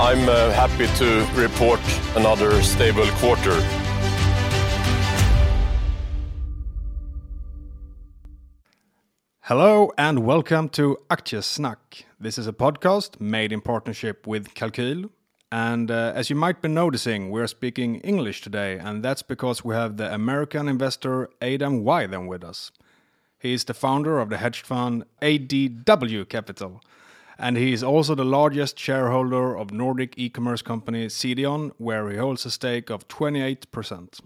I'm uh, happy to report another stable quarter. Hello and welcome to Aktiesnack. This is a podcast made in partnership with Kalkyl. And uh, as you might be noticing, we're speaking English today, and that's because we have the American investor Adam Wyden with us. He is the founder of the hedge fund ADW Capital, and he is also the largest shareholder of Nordic e-commerce company CDON, where he holds a stake of 28%.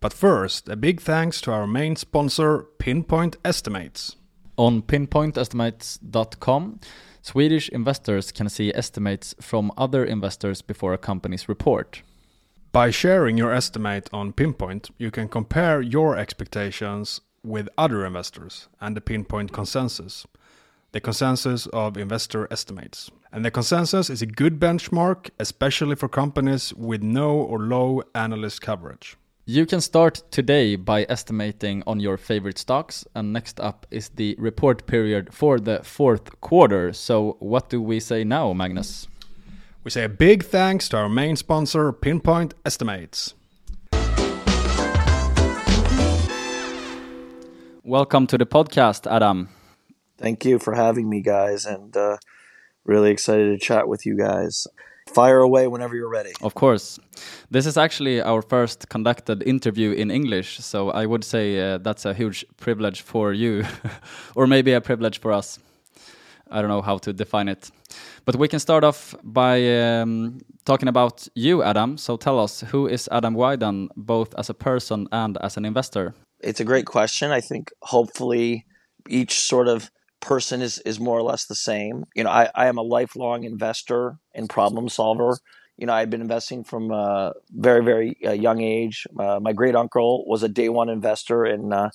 But first, a big thanks to our main sponsor, Pinpoint Estimates. On pinpointestimates.com, Swedish investors can see estimates from other investors before a company's report. By sharing your estimate on Pinpoint, you can compare your expectations with other investors and the Pinpoint consensus, the consensus of investor estimates. And the consensus is a good benchmark, especially for companies with no or low analyst coverage. You can start today by estimating on your favorite stocks, and next up is the report period for the fourth quarter. So, what do we say now, Magnus? We say a big thanks to our main sponsor, Pinpoint Estimates. Welcome to the podcast, Adam. Thank you for having me, guys, and uh, really excited to chat with you guys. Fire away whenever you're ready. Of course. This is actually our first conducted interview in English, so I would say uh, that's a huge privilege for you, or maybe a privilege for us. I don't know how to define it. But we can start off by um, talking about you, Adam. So tell us, who is Adam Wyden, both as a person and as an investor? It's a great question. I think hopefully each sort of person is is more or less the same. You know, I, I am a lifelong investor and problem solver. You know, I've been investing from a very very uh, young age. Uh, my great uncle was a day one investor in uh,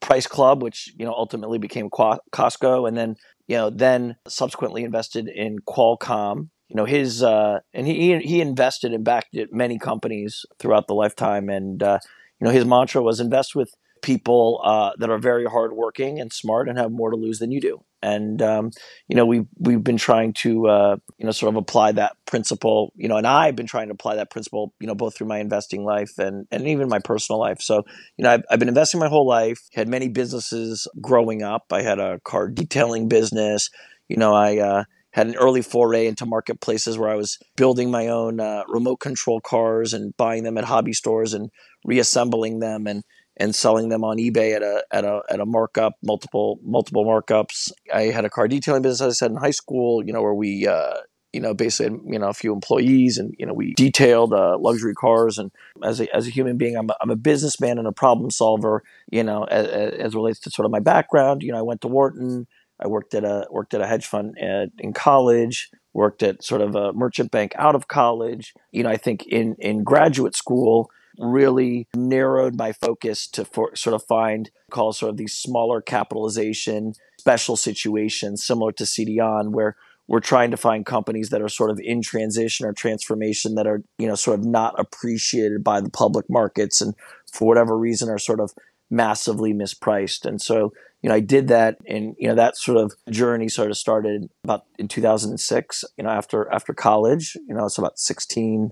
Price Club, which you know ultimately became Costco, and then you know then subsequently invested in Qualcomm. You know his uh, and he he invested and backed many companies throughout the lifetime, and uh, you know his mantra was invest with people uh, that are very hardworking and smart and have more to lose than you do. And um, you know, we've we've been trying to uh, you know sort of apply that principle. You know, and I've been trying to apply that principle. You know, both through my investing life and and even my personal life. So you know, I've, I've been investing my whole life. Had many businesses growing up. I had a car detailing business. You know, I. Uh, had an early foray into marketplaces where I was building my own uh, remote control cars and buying them at hobby stores and reassembling them and and selling them on eBay at a at a at a markup, multiple multiple markups. I had a car detailing business, as I said, in high school. You know, where we uh, you know basically you know a few employees, and you know we detailed uh, luxury cars. And as a as a human being, I'm a, I'm a businessman and a problem solver. You know, as, as relates to sort of my background. You know, I went to Wharton. I worked at a worked at a hedge fund at, in college. Worked at sort of a merchant bank out of college. You know, I think in in graduate school really narrowed my focus to for, sort of find call sort of these smaller capitalization special situations similar to CDON where we're trying to find companies that are sort of in transition or transformation that are you know sort of not appreciated by the public markets and for whatever reason are sort of massively mispriced. And so you know i did that and you know that sort of journey sort of started about in 2006 you know after after college you know it's about 16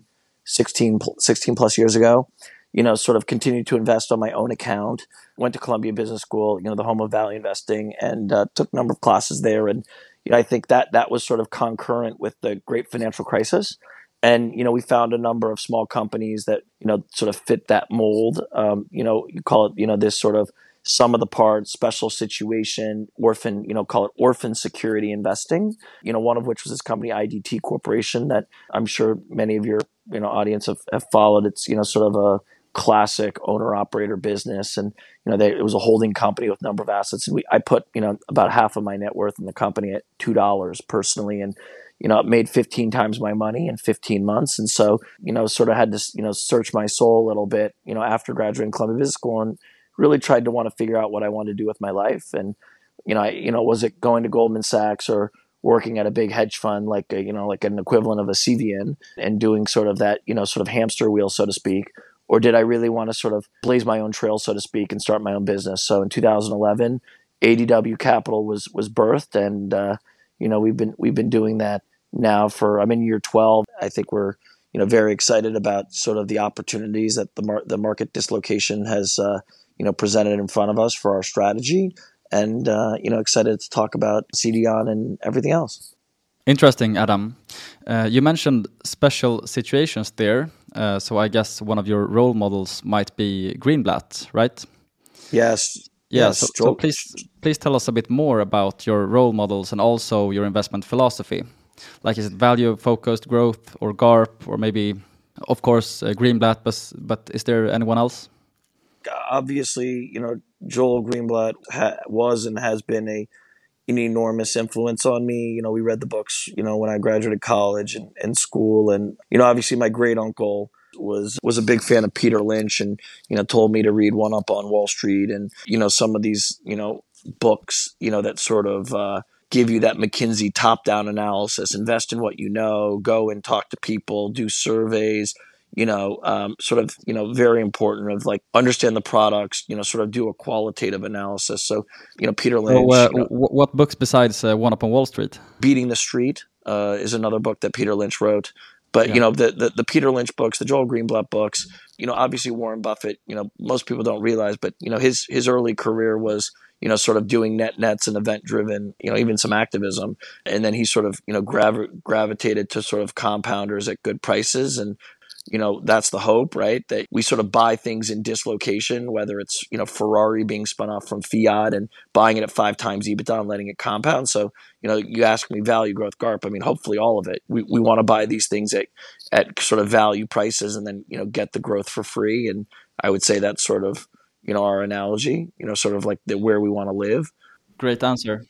16, 16 plus years ago, you know, sort of continued to invest on my own account. Went to Columbia Business School, you know, the home of value investing, and uh, took a number of classes there. And you know, I think that that was sort of concurrent with the great financial crisis. And, you know, we found a number of small companies that, you know, sort of fit that mold. Um, you know, you call it, you know, this sort of some of the parts, special situation, orphan, you know, call it orphan security investing. You know, one of which was this company, IDT Corporation, that I'm sure many of your, you know, audience have, have followed. It's, you know, sort of a classic owner operator business. And, you know, they, it was a holding company with number of assets. And we, I put, you know, about half of my net worth in the company at $2 personally. And, you know, it made 15 times my money in 15 months. And so, you know, sort of had to, you know, search my soul a little bit, you know, after graduating Columbia Business School and really tried to want to figure out what I wanted to do with my life. And, you know, I, you know, was it going to Goldman Sachs or working at a big hedge fund, like, a, you know, like an equivalent of a CVN and doing sort of that, you know, sort of hamster wheel, so to speak? Or did I really want to sort of blaze my own trail, so to speak, and start my own business? So in 2011, ADW Capital was, was birthed and, uh, you know, we've been, we've been doing that now for, I'm in year 12. I think we're, you know, very excited about sort of the opportunities that the, mar- the market dislocation has, uh, you know presented in front of us for our strategy, and uh, you know excited to talk about CDON and everything else. Interesting, Adam. Uh, you mentioned special situations there, uh, so I guess one of your role models might be Greenblatt, right? Yes. Yeah. Yes, so, so please, please tell us a bit more about your role models and also your investment philosophy. Like, is it value focused growth or GARP or maybe, of course, uh, Greenblatt? But but is there anyone else? obviously, you know, Joel Greenblatt ha- was and has been a an enormous influence on me. You know, we read the books, you know, when I graduated college and, and school, and you know, obviously, my great uncle was was a big fan of Peter Lynch, and you know, told me to read One Up on Wall Street, and you know, some of these, you know, books, you know, that sort of. Uh, give you that McKinsey top down analysis, invest in what you know, go and talk to people, do surveys, you know, um, sort of, you know, very important of like understand the products, you know, sort of do a qualitative analysis. So, you know, Peter Lynch. So, uh, you know, what books besides uh, One Up on Wall Street? Beating the Street uh, is another book that Peter Lynch wrote. But yeah. you know the, the, the Peter Lynch books, the Joel Greenblatt books. You know, obviously Warren Buffett. You know, most people don't realize, but you know his his early career was you know sort of doing net nets and event driven. You know, even some activism, and then he sort of you know gravi- gravitated to sort of compounders at good prices and you know that's the hope right? That we sort of buy things in dislocation whether it's you know ferrari being spun off from fiat and buying it at five times ebitda and letting it compound. So you know you ask me value growth garp i mean hopefully all of it. We, we want to buy these things at at sort of value prices and then you know get the growth for free. And i would say that's sort of you know our analogy you know sort of like the where we want to live. Great answer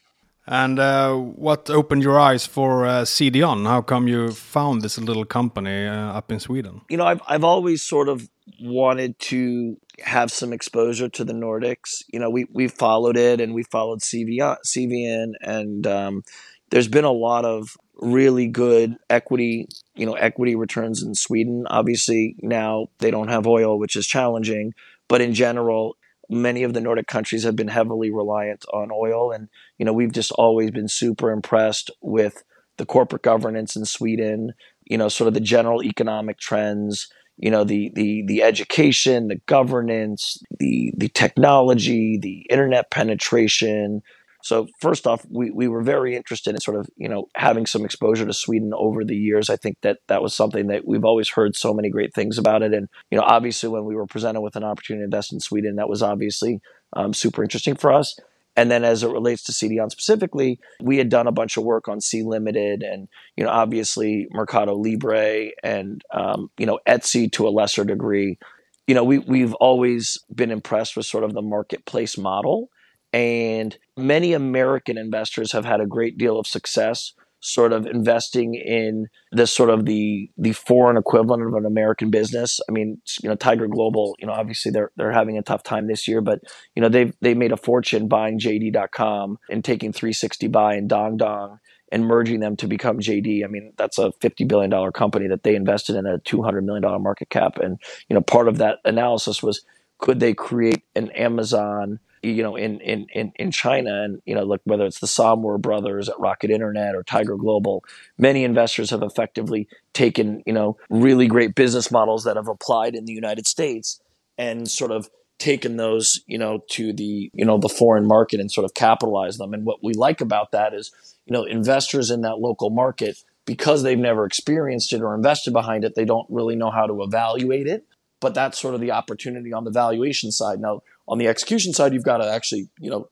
and uh, what opened your eyes for uh, CDON? How come you found this little company uh, up in Sweden? You know, I've I've always sort of wanted to have some exposure to the Nordics. You know, we we followed it and we followed CVN, CVN and um, there's been a lot of really good equity, you know, equity returns in Sweden. Obviously, now they don't have oil, which is challenging, but in general, many of the Nordic countries have been heavily reliant on oil. And, you know, we've just always been super impressed with the corporate governance in Sweden, you know, sort of the general economic trends, you know, the the the education, the governance, the the technology, the internet penetration, so first off, we, we were very interested in sort of, you know, having some exposure to Sweden over the years. I think that that was something that we've always heard so many great things about it. And, you know, obviously when we were presented with an opportunity to invest in Sweden, that was obviously um, super interesting for us. And then as it relates to CDON specifically, we had done a bunch of work on Sea Limited and, you know, obviously Mercado Libre and, um, you know, Etsy to a lesser degree. You know, we, we've always been impressed with sort of the marketplace model and many American investors have had a great deal of success sort of investing in this sort of the the foreign equivalent of an American business. I mean, you know, Tiger Global, you know, obviously they're they're having a tough time this year, but you know, they've they made a fortune buying JD.com and taking 360 buy and Dong Dong and merging them to become JD. I mean, that's a $50 billion company that they invested in a $200 million market cap. And, you know, part of that analysis was could they create an Amazon you know, in, in, in, in China and, you know, look, whether it's the Samwer brothers at Rocket Internet or Tiger Global, many investors have effectively taken, you know, really great business models that have applied in the United States and sort of taken those, you know, to the, you know, the foreign market and sort of capitalize them. And what we like about that is, you know, investors in that local market, because they've never experienced it or invested behind it, they don't really know how to evaluate it. But that's sort of the opportunity on the valuation side. Now, on the execution side, you've got to actually, you know,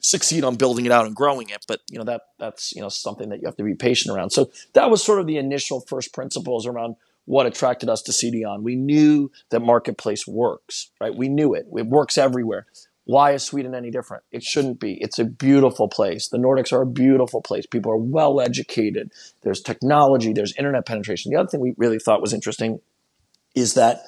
succeed on building it out and growing it. But you know that that's you know something that you have to be patient around. So that was sort of the initial first principles around what attracted us to CDON. We knew that marketplace works, right? We knew it. It works everywhere. Why is Sweden any different? It shouldn't be. It's a beautiful place. The Nordics are a beautiful place. People are well educated. There's technology, there's internet penetration. The other thing we really thought was interesting is that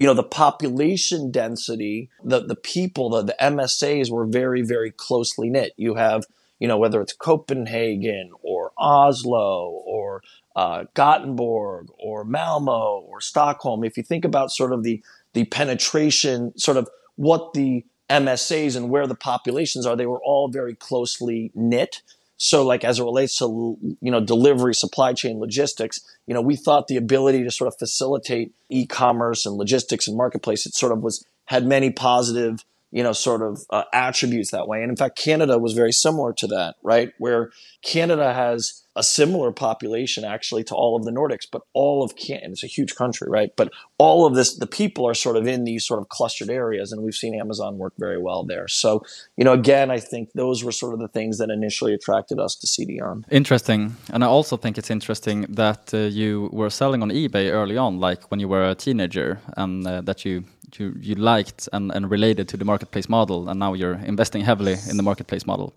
you know the population density the the people the, the msas were very very closely knit. You have you know whether it's copenhagen or oslo or uh, gothenburg or malmo or stockholm if you think about sort of the the penetration sort of what the msas and where the populations are they were all very closely knit so like as it relates to you know delivery, supply chain, logistics, you know, we thought the ability to sort of facilitate e-commerce and logistics and marketplace, it sort of was had many positive you know, sort of uh, attributes that way. And in fact, Canada was very similar to that, right? Where Canada has a similar population actually to all of the Nordics, but all of Canada, it's a huge country, right? But all of this, the people are sort of in these sort of clustered areas, and we've seen Amazon work very well there. So, you know, again, I think those were sort of the things that initially attracted us to CDON. Interesting. And I also think it's interesting that uh, you were selling on eBay early on, like when you were a teenager, and uh, that you you, you liked and, and related to the marketplace model, and now you're investing heavily in the marketplace model.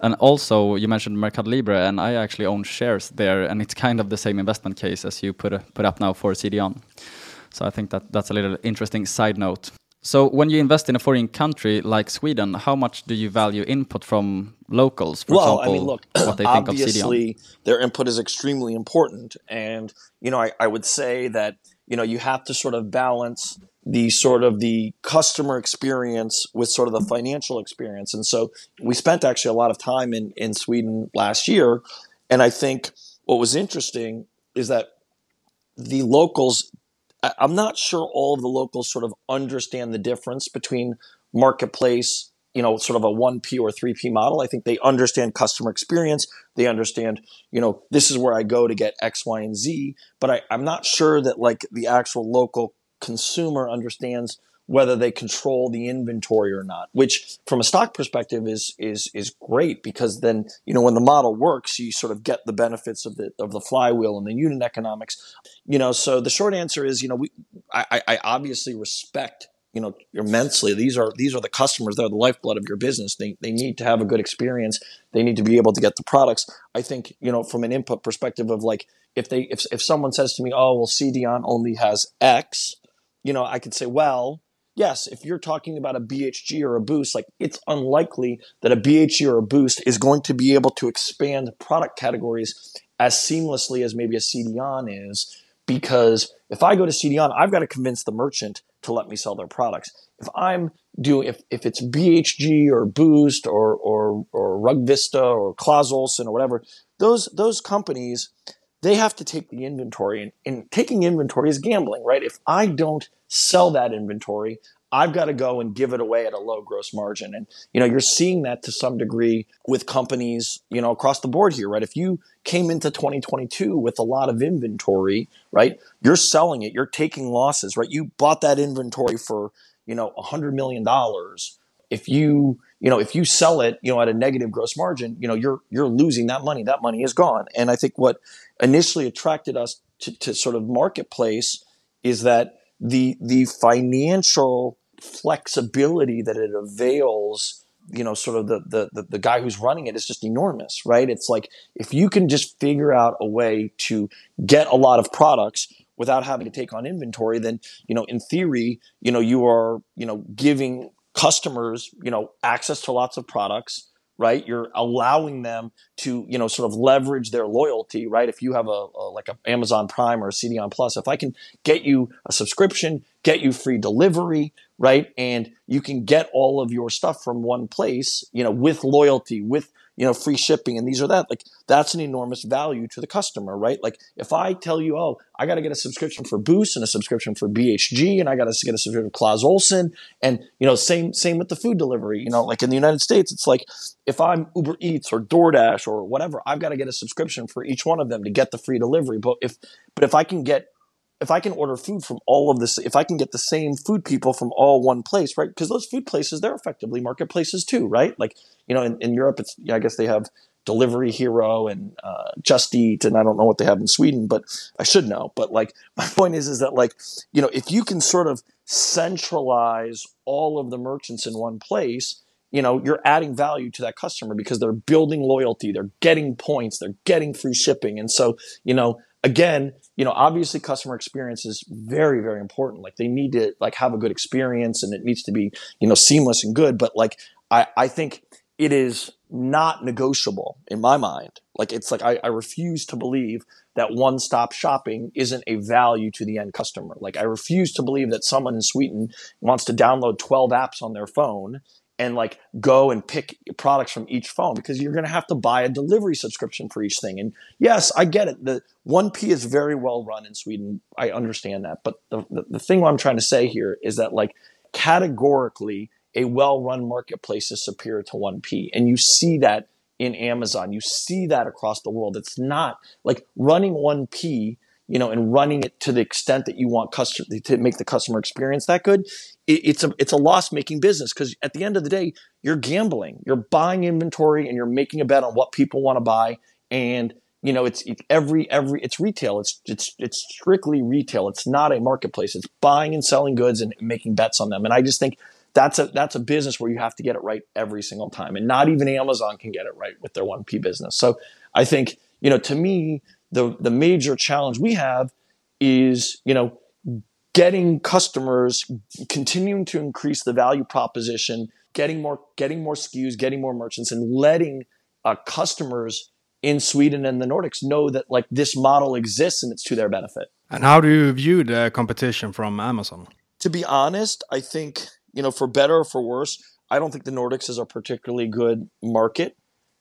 And also, you mentioned Mercado Libre, and I actually own shares there, and it's kind of the same investment case as you put, put up now for CDON. So I think that that's a little interesting side note. So when you invest in a foreign country like Sweden, how much do you value input from locals? For well, example, I mean, look, what they think of CDON? obviously their input is extremely important, and you know, I, I would say that you know you have to sort of balance the sort of the customer experience with sort of the financial experience. And so we spent actually a lot of time in, in Sweden last year. And I think what was interesting is that the locals, I'm not sure all of the locals sort of understand the difference between marketplace, you know, sort of a 1P or 3P model. I think they understand customer experience. They understand, you know, this is where I go to get X, Y, and Z. But I, I'm not sure that like the actual local consumer understands whether they control the inventory or not, which from a stock perspective is is is great because then you know when the model works, you sort of get the benefits of the of the flywheel and the unit economics. You know, so the short answer is you know we I, I obviously respect you know immensely. These are these are the customers. They're the lifeblood of your business. They, they need to have a good experience. They need to be able to get the products. I think you know from an input perspective of like if they if, if someone says to me oh well cdon only has x you know, I could say, well, yes, if you're talking about a BHG or a boost, like it's unlikely that a BHG or a boost is going to be able to expand product categories as seamlessly as maybe a CDON is. Because if I go to CDON, I've got to convince the merchant to let me sell their products. If I'm doing, if, if it's BHG or Boost or, or, or Rug Vista or Clas Ohlson or whatever, those, those companies, they have to take the inventory and, and taking inventory is gambling, right? If I don't sell that inventory, I've got to go and give it away at a low gross margin. And, you know, you're seeing that to some degree with companies, you know, across the board here, right? If you came into 2022 with a lot of inventory, right, you're selling it, you're taking losses, right? You bought that inventory for, you know, a hundred million dollars. If you, you know, if you sell it, you know, at a negative gross margin, you know, you're, you're losing that money. That money is gone. And I think what initially attracted us to, to sort of marketplace is that the the financial flexibility that it avails you know sort of the, the, the the guy who's running it is just enormous right it's like if you can just figure out a way to get a lot of products without having to take on inventory then you know in theory you know you are you know giving customers you know access to lots of products right? You're allowing them to, you know, sort of leverage their loyalty, right? If you have a, a like a Amazon Prime or a CDON Plus, if I can get you a subscription, get you free delivery, right? And you can get all of your stuff from one place, you know, with loyalty, with you know, free shipping and these or that. Like that's an enormous value to the customer, right? Like if I tell you, oh, I got to get a subscription for Boost and a subscription for BHG and I got to get a subscription for Clas Ohlson and, you know, same, same with the food delivery, you know, like in the United States, it's like if I'm Uber Eats or DoorDash or whatever, I've got to get a subscription for each one of them to get the free delivery. But if, but if I can get if I can order food from all of this, if I can get the same food people from all one place, right? Because those food places, they're effectively marketplaces too, right? Like, you know, in, in Europe, it's, I guess they have Delivery Hero and uh, Just Eat, and I don't know what they have in Sweden, but I should know. But like, my point is, is that like, you know, if you can sort of centralize all of the merchants in one place, you know, you're adding value to that customer because they're building loyalty, they're getting points, they're getting free shipping. And so, you know, again, you know, obviously customer experience is very, very important. Like they need to like have a good experience and it needs to be, you know, seamless and good. But like I, I think it is not negotiable in my mind. Like it's like I, I refuse to believe that one stop shopping isn't a value to the end customer. Like I refuse to believe that someone in Sweden wants to download 12 apps on their phone and like go and pick products from each phone because you're going to have to buy a delivery subscription for each thing. And yes, I get it. The 1P is very well run in Sweden. I understand that. But the, the, the thing I'm trying to say here is that like categorically, a well run marketplace is superior to 1P. And you see that in Amazon. You see that across the world. It's not like running 1P you know, and running it to the extent that you want customer to make the customer experience that good, it, it's a it's a loss making business because at the end of the day, you're gambling. You're buying inventory and you're making a bet on what people want to buy, and you know, it's it, every every it's retail. It's it's it's strictly retail. It's not a marketplace. It's buying and selling goods and making bets on them. And I just think that's a that's a business where you have to get it right every single time, and not even Amazon can get it right with their one P business. So I think you know, to me, the the major challenge we have is you know getting customers continuing to increase the value proposition getting more getting more SKUs getting more merchants and letting uh, customers in Sweden and the Nordics know that like this model exists and it's to their benefit. And how do you view the competition from Amazon? To be honest, I think, you know, for better or for worse, I don't think the Nordics is a particularly good market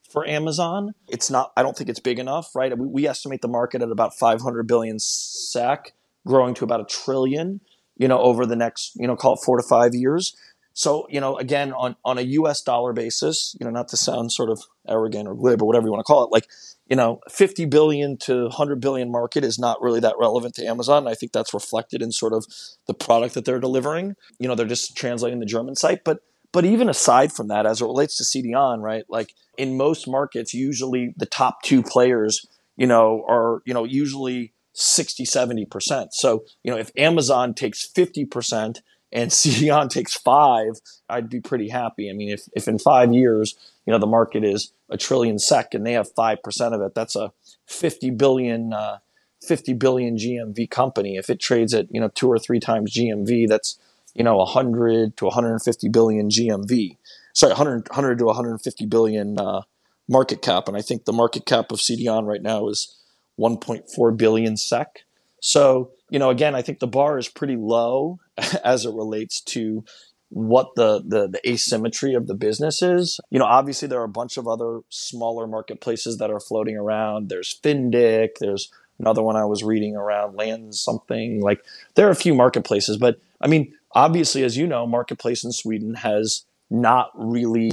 for Amazon. It's not, I don't think it's big enough, right? We, we estimate the market at about 500 billion SEK, growing to about a trillion, you know, over the next, you know, call it four to five years. So, you know, again, on, on a US dollar basis, you know, not to sound sort of arrogant or glib or whatever you want to call it, like, you know, 50 billion to 100 billion market is not really that relevant to Amazon. I think that's reflected in sort of the product that they're delivering. You know, they're just translating the German site. But but even aside from that, as it relates to CDON, right? Like in most markets, usually the top two players, you know, are, you know, usually 60, 70%. So, you know, if Amazon takes 50% and CDON takes five, I'd be pretty happy. I mean, if, if in five years, you know, the market is a trillion sec and they have 5% of it, that's a 50 billion, uh, 50 billion GMV company. If it trades at, you know, two or three times GMV, that's, you know, 100 to 150 billion GMV. Sorry, 100, 100 to 150 billion uh, market cap. And I think the market cap of CDON right now is 1.4 billion SEK. So, you know, again, I think the bar is pretty low as it relates to what the, the, the asymmetry of the business is. You know, obviously there are a bunch of other smaller marketplaces that are floating around. There's Fyndiq, there's another one I was reading around land something. Like there are a few marketplaces, but I mean, obviously, as you know, marketplace in Sweden has not really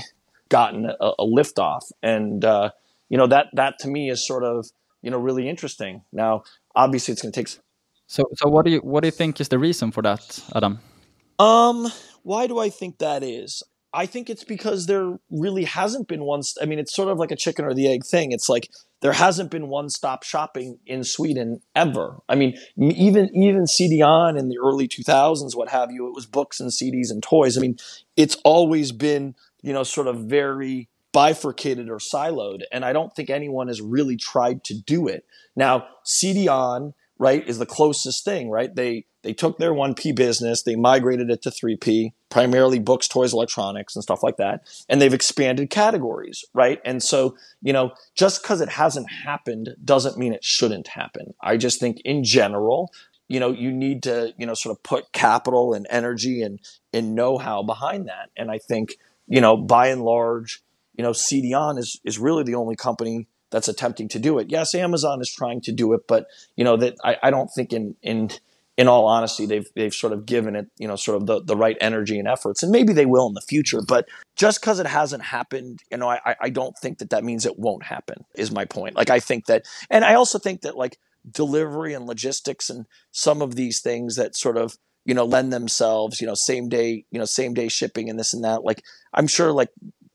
gotten a, a lift off, and uh, you know that that to me is sort of you know really interesting. Now, obviously, it's going to take. So, so what do you what do you think is the reason for that, Adam? Um, why do I think that is? I think it's because there really hasn't been one. I mean, it's sort of like a chicken or the egg thing. It's like there hasn't been one stop shopping in Sweden ever. I mean, even even CDON in the early 2000s, what have you, it was books and CDs and toys. I mean, it's always been you know sort of very bifurcated or siloed, and I don't think anyone has really tried to do it. Now, CDON, right is the closest thing, right? They they took their 1P business, they migrated it to 3P, primarily books, toys, electronics, and stuff like that. And they've expanded categories, right? And so, you know, just because it hasn't happened doesn't mean it shouldn't happen. I just think in general, you know, you need to, you know, sort of put capital and energy and, and know how behind that. And I think, you know, by and large, you know, CDON is is really the only company that's attempting to do it. Yes, Amazon is trying to do it, but you know that I, I don't think in in in all honesty they've they've sort of given it you know sort of the, the right energy and efforts, and maybe they will in the future. But just because it hasn't happened, you know, I I don't think that that means it won't happen. Is my point. Like I think that, and I also think that like delivery and logistics and some of these things that sort of you know lend themselves you know same day you know same day shipping and this and that like i'm sure like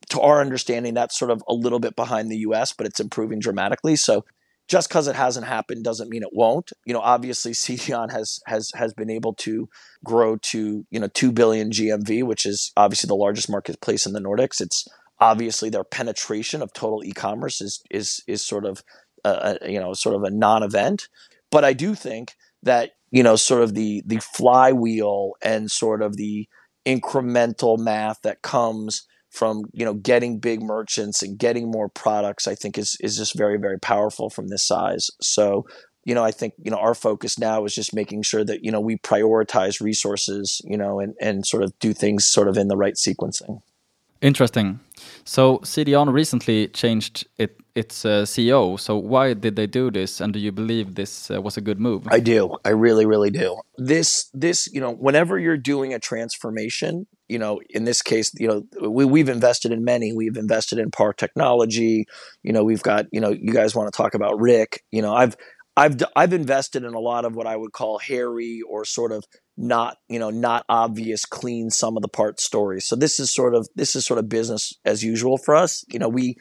to our understanding, that's sort of a little bit behind the US, but it's improving dramatically. So just because it hasn't happened doesn't mean it won't. You know, obviously CDON has has has been able to grow to, you know, 2 billion GMV, which is obviously the largest marketplace in the Nordics. It's obviously their penetration of total e-commerce is is is sort of a, a you know, sort of a non-event. But I do think that, you know, sort of the the flywheel and sort of the incremental math that comes from you know getting big merchants and getting more products i think is is just very very powerful from this size so you know i think you know our focus now is just making sure that you know we prioritize resources you know and and sort of do things sort of in the right sequencing interesting so CDON recently changed it, its uh, CEO. So why did they do this? And do you believe this uh, was a good move? I do. I really, really do. This, this, you know, whenever you're doing a transformation, you know, in this case, you know, we, we've invested in many. We've invested in Par Technology. You know, we've got, you know, you guys want to talk about RICK. You know, I've, I've, I've invested in a lot of what I would call hairy or sort of not you know not obvious clean sum of the parts stories so this is sort of this is sort of business as usual for us you know we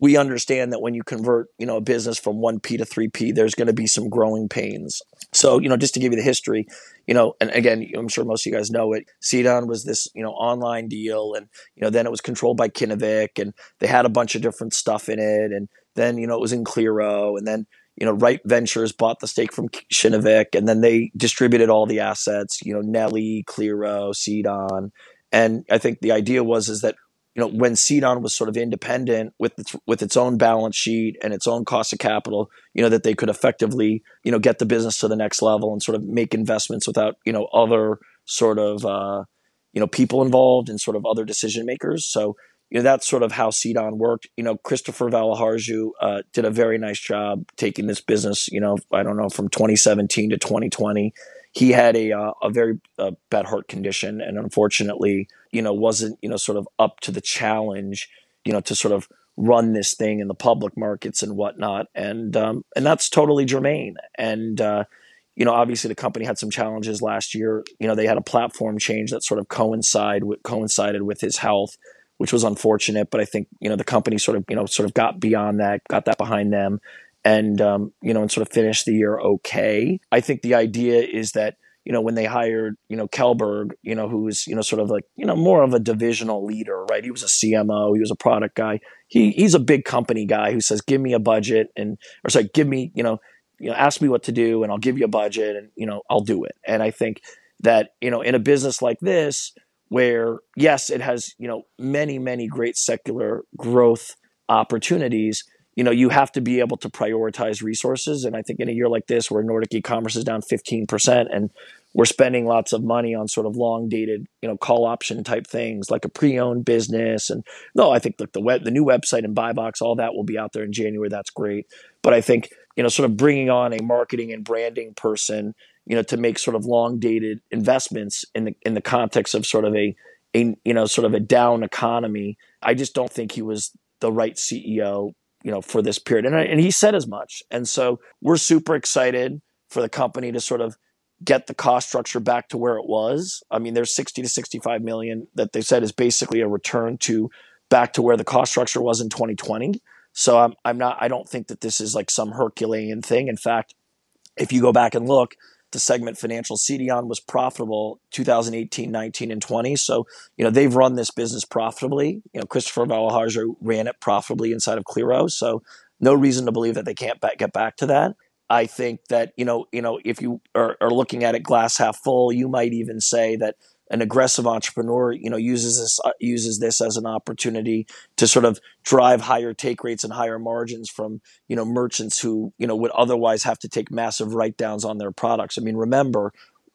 we understand that when you convert you know a business from 1p to 3p there's going to be some growing pains so you know just to give you the history you know and again i'm sure most of you guys know it CDON was this you know online deal and you know then it was controlled by Kinnevik and they had a bunch of different stuff in it and then you know it was in Qliro and then you know, Rite Ventures bought the stake from Kinnevik, and then they distributed all the assets. You know, Nelly, Qliro, CDON, and I think the idea was is that you know when CDON was sort of independent with its, with its own balance sheet and its own cost of capital, you know that they could effectively you know get the business to the next level and sort of make investments without you know other sort of uh, you know people involved and sort of other decision makers. So you know that's sort of how CDON worked. You know, Kristoffer Väliharju uh, did a very nice job taking this business. You know, I don't know from 2017 to 2020. He had a uh, a very uh, bad heart condition, and unfortunately, you know, wasn't you know sort of up to the challenge. You know, to sort of run this thing in the public markets and whatnot, and um, and that's totally germane. And uh, you know, obviously the company had some challenges last year. You know, they had a platform change that sort of coincided with coincided with his health which was unfortunate. But I think you know the company sort of you know sort of got beyond that, got that behind them, and um, you know and sort of finish the year okay. I think the idea is that you know when they hired you know Kjellberg, you know who was you know sort of like you know more of a divisional leader, right? He was a CMO, he was a product guy. He he's a big company guy who says, "Give me a budget," and or sorry, give me you know you know ask me what to do, and I'll give you a budget, and you know I'll do it. And I think that you know in a business like this where yes, it has you know many many great secular growth opportunities. You know, you have to be able to prioritize resources, and I think in a year like this, where Nordic e-commerce is down fifteen percent, and we're spending lots of money on sort of long dated, you know, call option type things like a pre-owned business. And no, I think look the web, the new website and buy box, all that will be out there in January. That's great. But I think you know, sort of bringing on a marketing and branding person you know, to make sort of long dated investments in the in the context of sort of a, a you know sort of a down economy. I just don't think he was the right CEO, you know, for this period. And and he said as much. And so we're super excited for the company to sort of get the cost structure back to where it was. I mean, there's 60 to 65 million that they said is basically a return to back to where the cost structure was in 2020. So I'm I'm not I don't think that this is like some Herculean thing. In fact, if you go back and look, the segment financial CDON was profitable 2018, 19, and 20. So, you know, they've run this business profitably. You know, Kristoffer Väliharju ran it profitably inside of Qliro. So no reason to believe that they can't back, get back to that. I think that, you know, you know, if you are, are looking at it glass half full, you might even say that an aggressive entrepreneur, you know, uses this uh, uses this as an opportunity to sort of drive higher take rates and higher margins from you know merchants who you know would otherwise have to take massive write downs on their products. I mean, remember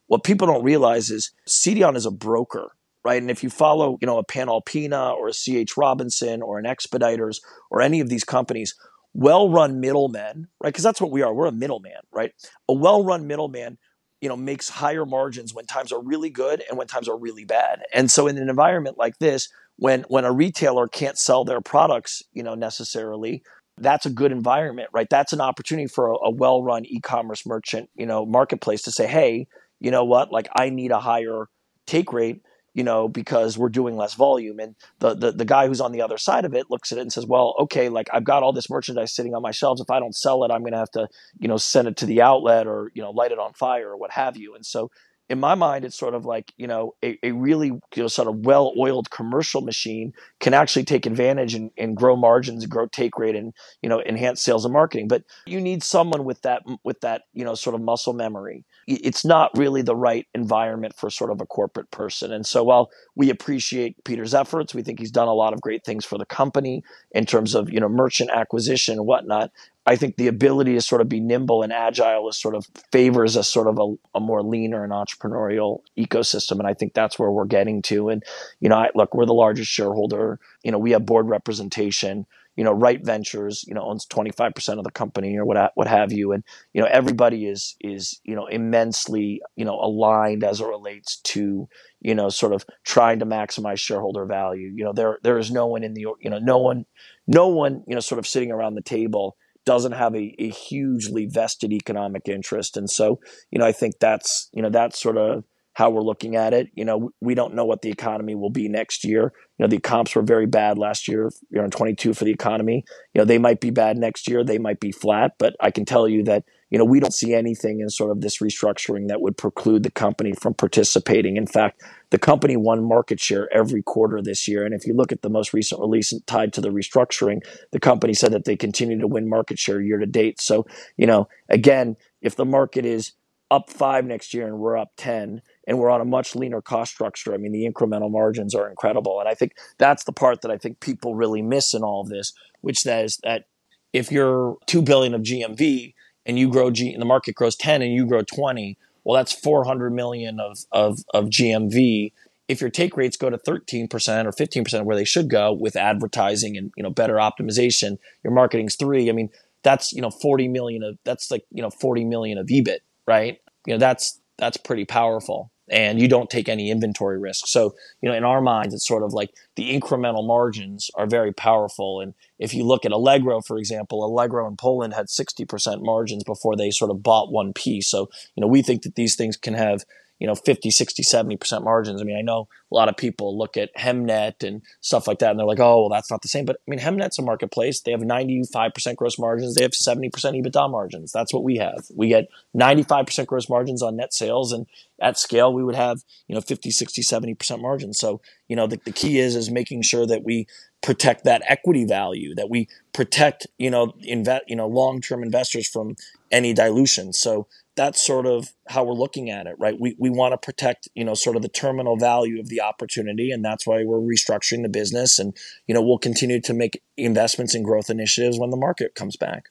what people don't realize is CDON is a broker. right? And if you follow, you know, a Panalpina or a CH Robinson or an Expeditors or any of these companies, well-run middlemen, right? Because that's what we are. We're a middleman, right? A well-run middleman, you know, makes higher margins when times are really good and when times are really bad. And so in an environment like this, when when a retailer can't sell their products, you know, necessarily, that's a good environment, right? That's an opportunity for a, a well-run e-commerce merchant, you know, marketplace to say, hey, you know what? Like I need a higher take rate you know, because we're doing less volume. And the, the the guy who's on the other side of it looks at it and says, well, okay, like I've got all this merchandise sitting on my shelves. If I don't sell it, I'm going to have to, you know, send it to the outlet or you know, light it on fire or what have you. And so in my mind, it's sort of like you know a, a really you know sort of well-oiled commercial machine can actually take advantage and, and grow margins, grow take rate, and you know enhance sales and marketing. But you need someone with that with that you know sort of muscle memory. It's not really the right environment for sort of a corporate person. And so while we appreciate Peter's efforts, we think he's done a lot of great things for the company in terms of you know merchant acquisition and whatnot. I think the ability to sort of be nimble and agile is sort of favors a sort of a, a, more leaner and entrepreneurial ecosystem. And I think that's where we're getting to. And, you know, I, look, we're the largest shareholder. You know, we have board representation. You know, Rite Ventures, you know, owns 25% of the company or what, what have you. And, you know, everybody is, is, you know, immensely, you know, aligned as it relates to, you know, sort of trying to maximize shareholder value. You know, there, there is no one in the, you know, no one, no one, you know, sort of sitting around the table doesn't have a, a hugely vested economic interest. And so, you know, I think that's, you know, that's sort of how we're looking at it. You know, we don't know what the economy will be next year. You know, the comps were very bad last year, you know, in 22 for the economy. You know, they might be bad next year. They might be flat, but I can tell you that, you know, we don't see anything in sort of this restructuring that would preclude the company from participating. In fact, the company won market share every quarter this year. And if you look at the most recent release tied to the restructuring, the company said that they continue to win market share year to date. So, you know, again, if the market is up five next year and we're up 10 and we're on a much leaner cost structure, I mean, the incremental margins are incredible. And I think that's the part that I think people really miss in all of this, which says that if you're 2 billion of GMV, and you grow G and the market grows 10 and you grow 20, well, that's 400 million of, of, of GMV. If your take rates go to 13% or 15% where they should go with advertising and, you know, better optimization, your marketing's three. I mean, that's, you know, 40 million of, that's like, you know, 40 million of EBIT, right? You know, that's, that's pretty powerful and you don't take any inventory risk. So, you know, in our minds, it's sort of like the incremental margins are very powerful. And if you look at Allegro, for example, Allegro in Poland had 60% margins before they sort of bought one piece. So, you know, we think that these things can have, you know 50 60 70% margins. I mean i know a lot of people look at hemnet and stuff like that and they're like oh well that's not the same. But i mean hemnet's a marketplace. They have 95% gross margins. They have 70% ebitda margins. That's what we have. We get 95% gross margins on net sales and at scale we would have you know 50 60 70% margins. So you know the, the key is is making sure that we protect that equity value that we protect you know invest you know long-term investors from any dilution. So that's sort of how we're looking at it, right? We we want to protect, you know, sort of the terminal value of the opportunity, and that's why we're restructuring the business, and you know, we'll continue to make investments in growth initiatives when the market comes back.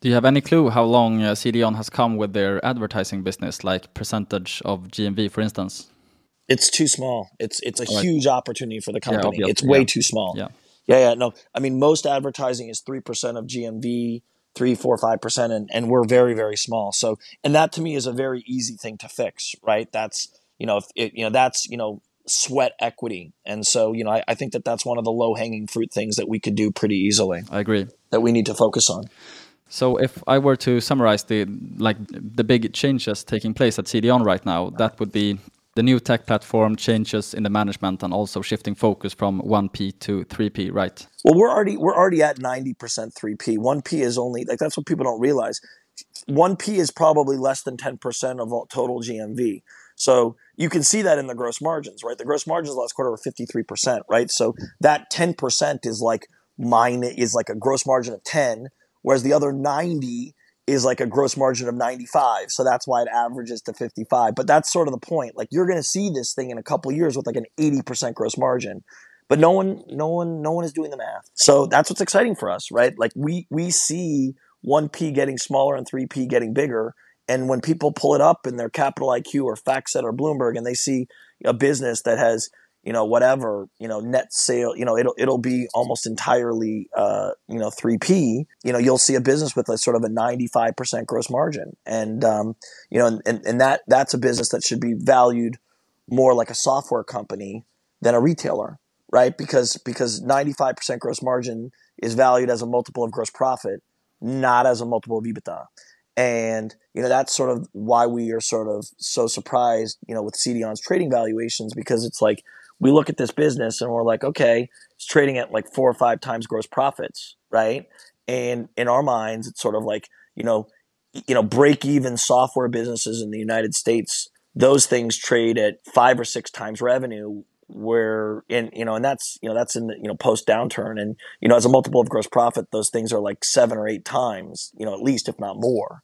Do you have any clue how long uh, CDON has come with their advertising business, like percentage of GMV, for instance? It's too small. It's it's a right. huge opportunity for the company. Yeah, it's way yeah. too small. Yeah. Yeah, yeah, no. I mean, most advertising is three percent of GMV three, four, five percent, and and we're very, very small. So, and that to me is a very easy thing to fix, right? That's you know, if it, you know, that's you know, sweat equity, and so you know, I, I think that that's one of the low hanging fruit things that we could do pretty easily. I agree that we need to focus on. So, if I were to summarize the like the big changes taking place at CDON right now, that would be the new tech platform changes in the management and also shifting focus from 1P to 3P, right? Well, we're already we're already at 90% 3P. 1P is only like that's what people don't realize. 1P is probably less than 10% of all total GMV. So you can see that in the gross margins, right? The gross margins last quarter were 53%, right? So that 10% is like mine is like a gross margin of 10, whereas the other 90 is like a gross margin of 95. So that's why it averages to 55. But that's sort of the point. Like you're going to see this thing in a couple years with like an 80% gross margin. But no one no one no one is doing the math. So that's what's exciting for us, right? Like we we see 1P getting smaller and 3P getting bigger And when people pull it up in their Capital IQ or FactSet or Bloomberg, and they see a business that has you know whatever you know net sale you know it'll it'll be almost entirely uh, you know 3p you know you'll see a business with a sort of a 95% gross margin. And um, you know and, and that that's a business that should be valued more like a software company than a retailer right? Because because 95% gross margin is valued as a multiple of gross profit not as a multiple of EBITDA. And you know that's sort of why we are sort of so surprised you know with CDON's trading valuations because it's like we look at this business and we're like, okay, it's trading at like four or five times gross profits, right? And in our minds, it's sort of like, you know, you know, break even software businesses in the United States, those things trade at five or six times revenue where in you know and that's you know that's in the you know post downturn and you know as a multiple of gross profit those things are like seven or eight times you know at least if not more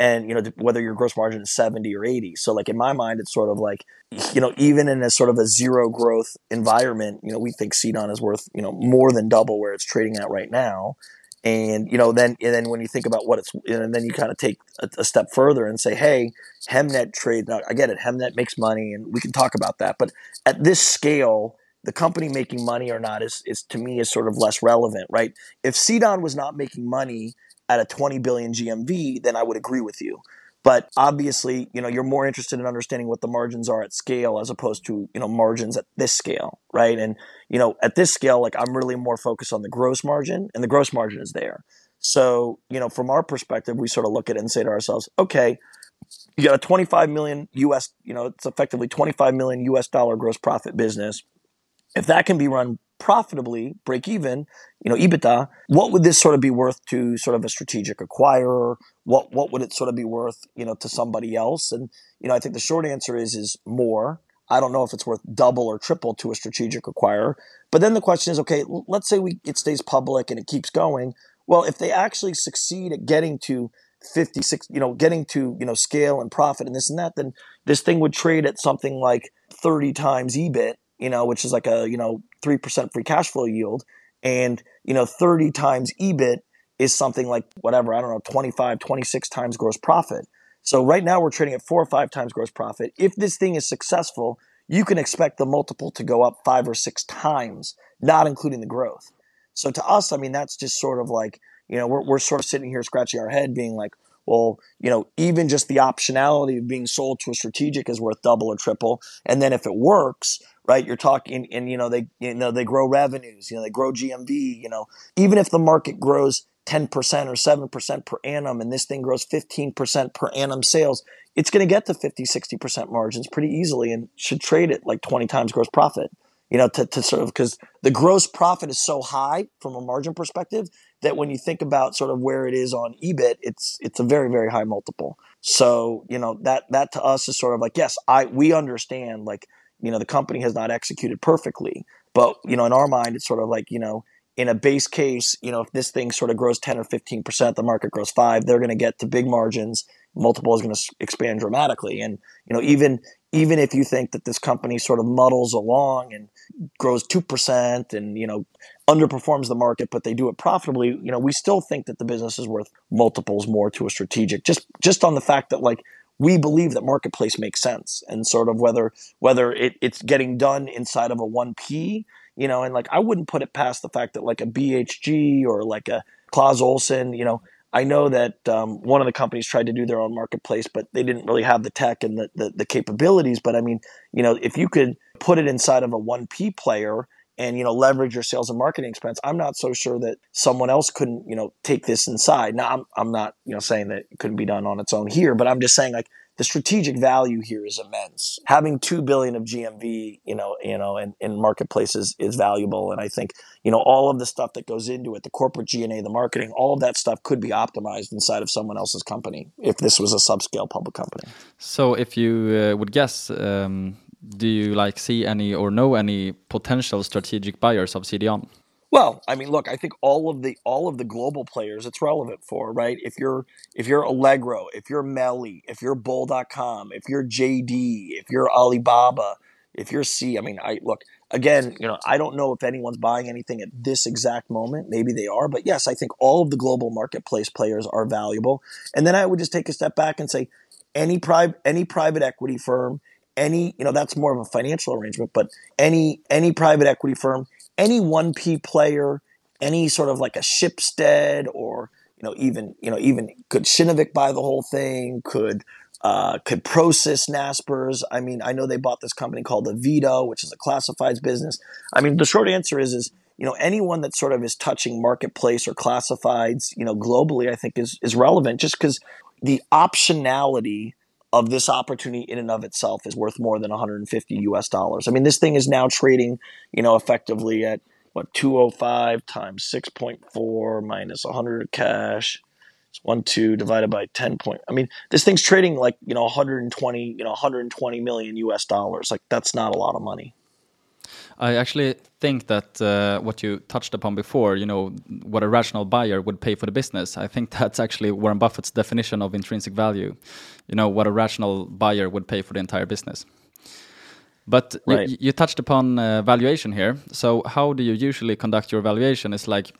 and you know whether your gross margin is 70 or 80 so like in my mind it's sort of like you know even in a sort of a zero growth environment you know we think CDON is worth you know more than double where it's trading at right now. And you know then and then when you think about what it's and then you kind of take a, a step further and say hey hemnet trade now i get it hemnet makes money and we can talk about that. But at this scale the company making money or not is, is to me is sort of less relevant right? If CDON was not making money at a 20 billion GMV, then I would agree with you. But obviously, you know, you're more interested in understanding what the margins are at scale as opposed to, you know, margins at this scale, right? And, you know, at this scale, like I'm really more focused on the gross margin and the gross margin is there. So, you know, from our perspective, we sort of look at it and say to ourselves, okay, you got a 25 million US, you know, it's effectively 25 million US dollar gross profit business. If that can be run profitably, break even, you know, EBITDA, what would this sort of be worth to sort of a strategic acquirer? What what would it sort of be worth, you know, to somebody else? And you know, I think the short answer is is more. I don't know if it's worth double or triple to a strategic acquirer. But then the question is, okay, let's say we it stays public and it keeps going. Well, if they actually succeed at getting to 56, you know, getting to, you know, scale and profit and this and that, then this thing would trade at something like 30 times EBIT you know, which is like a, you know, 3% free cash flow yield. And, you know, 30 times EBIT is something like whatever, I don't know, 25, 26 times gross profit. So right now we're trading at four or five times gross profit. If this thing is successful, you can expect the multiple to go up five or six times, not including the growth. So to us, I mean, that's just sort of like, you know, we're, we're sort of sitting here scratching our head being like, well, you know, even just the optionality of being sold to a strategic is worth double or triple. And then if it works, right? You're talking, and you know they you know they grow revenues, you know they grow GMV. You know, even if the market grows 10% or 7% per annum, and this thing grows 15% per annum sales, it's going to get to 50, 60% margins pretty easily, and should trade it like 20 times gross profit. You know, to, to sort of because the gross profit is so high from a margin perspective that when you think about sort of where it is on EBIT, it's it's a very very high multiple. So you know that that to us is sort of like yes, I we understand like you know the company has not executed perfectly but you know in our mind it's sort of like you know in a base case you know if this thing sort of grows 10 or 15% the market grows 5 they're going to get to big margins multiple is going to expand dramatically and you know even even if you think that this company sort of muddles along and grows 2% and you know underperforms the market but they do it profitably you know we still think that the business is worth multiples more to a strategic just just on the fact that like we believe that marketplace makes sense and sort of whether whether it, it's getting done inside of a 1p you know and like i wouldn't put it past the fact that like a bhg or like a Clas Ohlson you know i know that um, one of the companies tried to do their own marketplace but they didn't really have the tech and the, the, the capabilities. But i mean you know if you could put it inside of a 1p player and you know leverage your sales and marketing expense i'm not so sure that someone else couldn't you know take this inside. Now i'm, I'm not you know saying that it couldn't be done on its own here but i'm just saying like the strategic value here is immense. Having 2 billion of gmv you know you know in, in marketplaces is valuable. And i think you know all of the stuff that goes into it the corporate g&a the marketing all of that stuff could be optimized inside of someone else's company if this was a subscale public company. So if you uh, would guess um, do you like see any or know any potential strategic buyers of CDON? Well, I mean, look, I think all of the all of the global players it's relevant for, right? If you're if you're Allegro, if you're Meli, if you're Bol.com, if you're JD, if you're Alibaba, if you're Sea, I mean, I look, again, you know, I don't know if anyone's buying anything at this exact moment. Maybe they are, but yes, I think all of the global marketplace players are valuable. And then I would just take a step back and say, any private any private equity firm, any you know that's more of a financial arrangement, but any any private equity firm, any one P player, any sort of like a Schibsted or you know even you know even could Kinnevik buy the whole thing? Could uh, could Prosus Naspers? I mean, I know they bought this company called Avito, which is a classifieds business. I mean, the short answer is is you know anyone that sort of is touching marketplace or classifieds, you know, globally, I think is is relevant just because the optionality of this opportunity in and of itself is worth more than 150 US dollars. I mean, this thing is now trading, you know, effectively at what 205 times 6.4 minus 100 cash it's one two divided by ten point. I mean, this thing's trading like you know 120, you know 120 million US dollars. Like that's not a lot of money. I actually think that uh, what you touched upon before, you know, what a rational buyer would pay for the business. I think that's actually Warren Buffett's definition of intrinsic value. You know, what a rational buyer would pay for the entire business. But right. you, you, touched upon uh, valuation here. So how do you usually conduct your valuation? Is like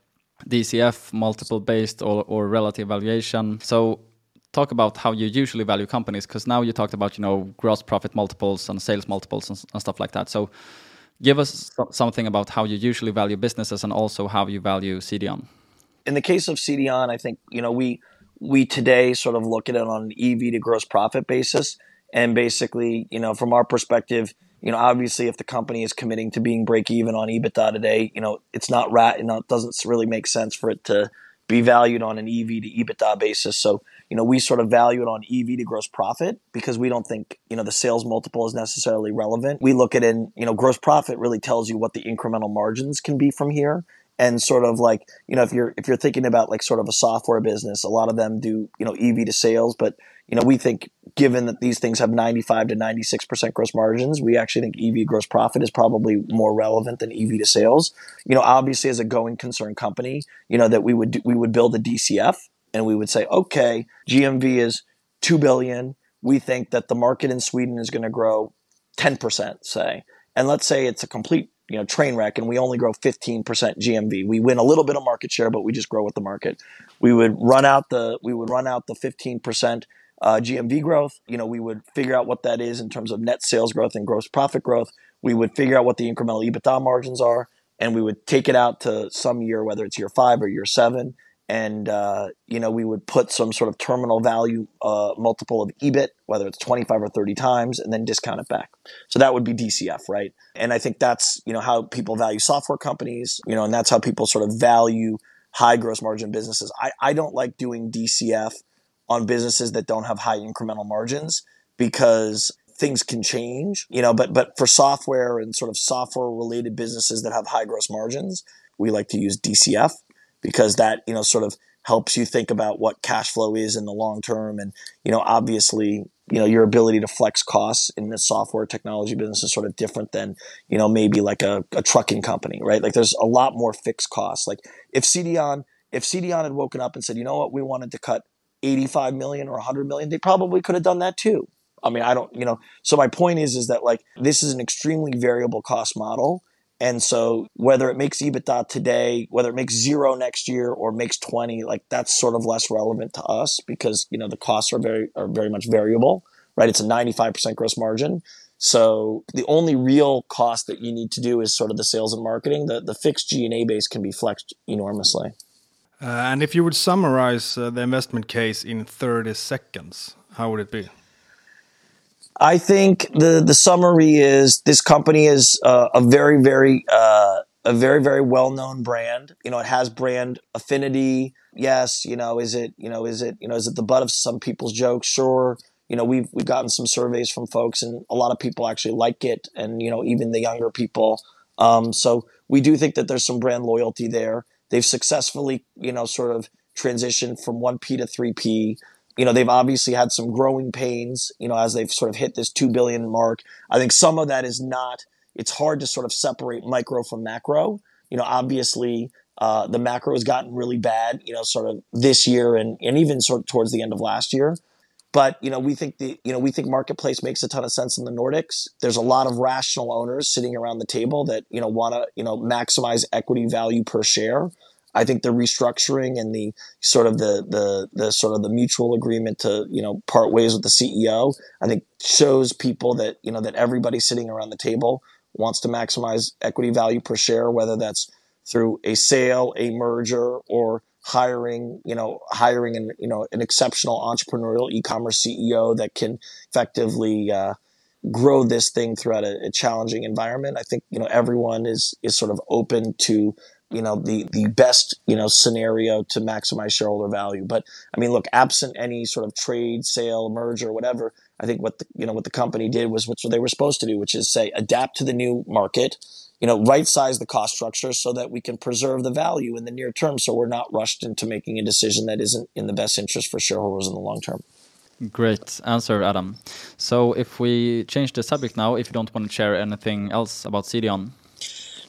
DCF, multiple based or, or relative valuation. So talk about how you usually value companies because now you talked about you know gross profit multiples and sales multiples and, and stuff like that. So give us something about how you usually value businesses and also how you value CDON. In the case of CDON, I think you know we we today sort of look at it on an EV to gross profit basis, and basically you know from our perspective you know, obviously, if the company is committing to being break even on EBITDA today, you know, it's not rat. You know, it doesn't really make sense for it to be valued on an EV to EBITDA basis. So, you know, we sort of value it on EV to gross profit because we don't think, you know, the sales multiple is necessarily relevant. We look at in, you know, gross profit really tells you what the incremental margins can be from here. And sort of like you know if you're if you're thinking about like sort of a software business a lot of them do you know ev to sales. But you know we think given that these things have 95 to 96% gross margins we actually think ev gross profit is probably more relevant than ev to sales. You know obviously as a going concern company you know that we would do, we would build a dcf and we would say okay gmv is 2 billion we think that the market in sweden is going to grow 10% say and let's say it's a complete you know train wreck and we only grow 15% GMV. We win a little bit of market share, but we just grow with the market. We would run out the we would run out the 15% uh, GMV growth. You know, we would figure out what that is in terms of net sales growth and gross profit growth. We would figure out what the incremental EBITDA margins are, and we would take it out to some year, whether it's year five or year seven, and uh, you know we would put some sort of terminal value uh, multiple of EBIT, whether it's 25 or 30 times, and then discount it back. So that would be DCF, right? And I think that's you know how people value software companies, you know, and that's how people sort of value high gross margin businesses. I, I don't like doing DCF on businesses that don't have high incremental margins because things can change, you know, but but for software and sort of software related businesses that have high gross margins, we like to use DCF because that you know sort of helps you think about what cash flow is in the long term. And you know obviously you know your ability to flex costs in the software technology business is sort of different than you know maybe like a, a trucking company right? Like there's a lot more fixed costs. Like if cdon if cdon had woken up and said you know what? We wanted to cut 85 million or 100 million they probably could have done that too. I mean i don't you know. So my point is is that like this is an extremely variable cost model and so whether it makes EBITDA today, whether it makes zero next year or makes 20, like that's sort of less relevant to us because, you know, the costs are very, are very much variable, right? It's a 95% gross margin. So the only real cost that you need to do is sort of the sales and marketing. The, the fixed G&A base can be flexed enormously. Uh, and if you would summarize uh, the investment case in 30 seconds, how would it be? I think the the summary is this company is uh, a very very uh, a very very well known brand. You know, it has brand affinity. Yes, you know, is it you know is it you know is it the butt of some people's jokes? Sure. You know, we've we've gotten some surveys from folks, and a lot of people actually like it, and you know, even the younger people. Um, so we do think that there's some brand loyalty there. They've successfully, you know, sort of transitioned from one P to three P you know, they've obviously had some growing pains, you know, as they've sort of hit this 2 billion mark. I think some of that is not, it's hard to sort of separate micro from macro. You know, obviously, uh, the macro has gotten really bad, you know, sort of this year and, and even sort of towards the end of last year. but you know, we think the you know we think marketplace makes a ton of sense in the Nordics. There's a lot of rational owners sitting around the table that you know want to you know maximize equity value per share. I think the restructuring and the sort of the the the sort of the mutual agreement to you know part ways with the CEO, I think shows people that you know that everybody sitting around the table wants to maximize equity value per share, whether that's through a sale, a merger, or hiring, you know, hiring an, you know, an exceptional entrepreneurial e-commerce CEO that can effectively, uh, grow this thing throughout a, a, challenging environment. I think, you know, everyone is, is sort of open to, you know, the, the best, you know, scenario to maximize shareholder value. But I mean, look, absent any sort of trade, sale, merger, whatever, I think what the, you know, what the company did was what they were supposed to do, which is say, adapt to the new market, you know, right size the cost structure so that we can preserve the value in the near term. So we're not rushed into making a decision that isn't in the best interest for shareholders in the long term. Great answer, Adam. So if we change the subject now, if you don't want to share anything else about CDON.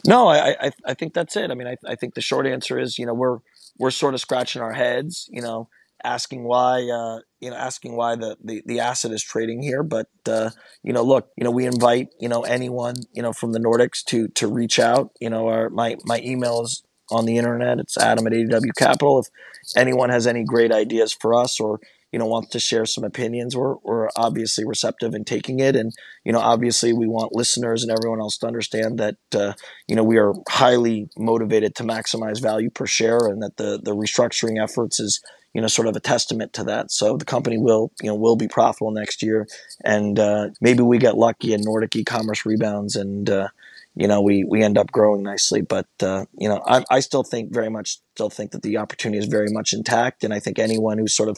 No, I, I, I think that's it. I mean, I, I think the short answer is, you know, we're, we're sort of scratching our heads, you know, asking why uh, you know asking why the, the, the asset is trading here. But uh, you know, look, you know, we invite you know anyone you know from the Nordics to to reach out. You know, our my my email is on the internet. It's Adam at ADW Capital. If anyone has any great ideas for us or you know wants to share some opinions. We're, we're obviously receptive in taking it. And you know obviously we want listeners and everyone else to understand that uh, you know we are highly motivated to maximize value per share and that the the restructuring efforts is you know sort of a testament to that. So the company will you know will be profitable next year. And uh, maybe we get lucky and nordic e-commerce rebounds and uh, you know we we end up growing nicely. But uh, you know I, I still think very much still think that the opportunity is very much intact. And i think anyone who's sort of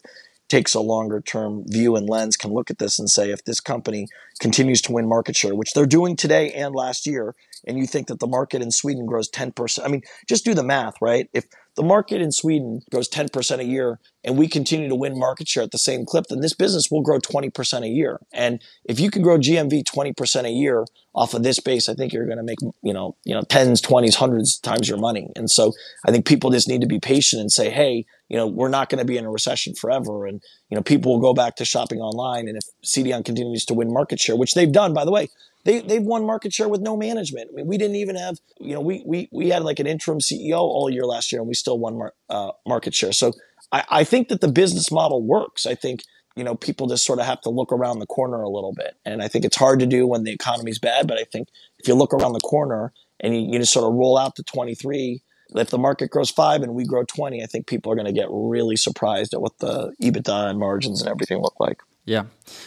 takes a longer term view and lens can look at this and say if this company continues to win market share, which they're doing today and last year, and you think that the market in Sweden grows 10%, I mean, just do the math, right? If the market in Sweden grows 10% a year and we continue to win market share at the same clip, then this business will grow 20% a year. And if you can grow GMV 20% a year off of this base, I think you're going to make, you know, you know, tens, twenties, hundreds times your money. And so I think people just need to be patient and say, Hey, you know, we're not going to be in a recession forever. And, you know, people will go back to shopping online. And if CDON continues to win market share, which they've done, by the way, they, they've won market share with no management. I mean, we didn't even have, you know, we, we, we had like an interim CEO all year last year and we still won mar- uh, market share. So I, I think that the business model works. I think, you know, people just sort of have to look around the corner a little bit. And I think it's hard to do when the economy's bad. But I think if you look around the corner and you, you just sort of roll out to 23, if the market grows five and we grow 20, I think people are going to get really surprised at what the EBITDA and margins and everything look like. Yeah.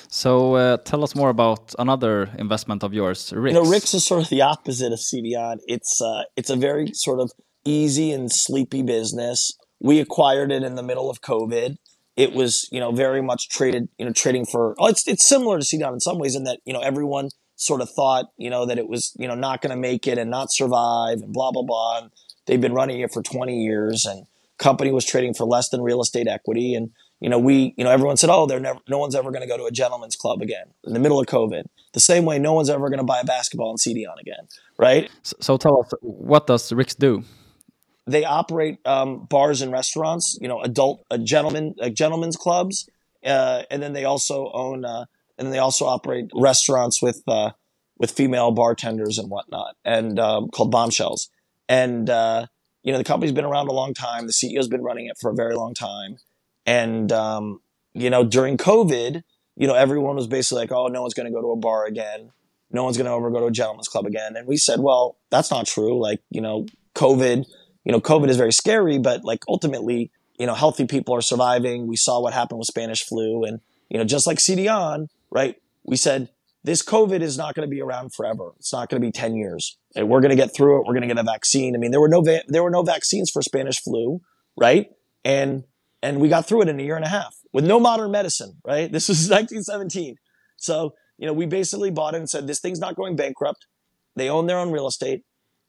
So uh, tell us more about another investment of yours, Rick's. You know, Rick's is sort of the opposite of CDON. It's uh, it's a very sort of easy and sleepy business. We acquired it in the middle of COVID. It was, you know, very much traded, you know, trading for. Oh, it's it's similar to CDON in some ways in that you know everyone sort of thought, you know, that it was, you know, not going to make it and not survive and blah blah blah. And they've been running it for 20 years, and company was trading for less than real estate equity and you know, we, you know, everyone said, oh, they're never, no one's ever going to go to a gentleman's club again in the middle of COVID. The same way, no one's ever going to buy a basketball and CDON again, right? So, so, tell us, what does Rick's do? They operate um, bars and restaurants, you know, adult, uh, gentlemen, uh, gentlemen's clubs, uh, and then they also own, uh, and they also operate restaurants with uh, with female bartenders and whatnot, and um, called Bombshells. And uh, you know, the company's been around a long time. The CEO's been running it for a very long time and, um, you know, during COVID, you know, everyone was basically like, oh, no one's going to go to a bar again. No one's going to ever go to a gentleman's club again. And we said, well, that's not true. Like, you know, COVID, you know, COVID is very scary, but like ultimately, you know, healthy people are surviving. We saw what happened with Spanish flu. And, you know, just like CDON, right? We said, this COVID is not going to be around forever. It's not going to be 10 years. And we're going to get through it. We're going to get a vaccine. I mean, there were no, va- there were no vaccines for Spanish flu, right? And and we got through it in a year and a half with no modern medicine, right? This was 1917. So, you know, we basically bought it and said, this thing's not going bankrupt. They own their own real estate.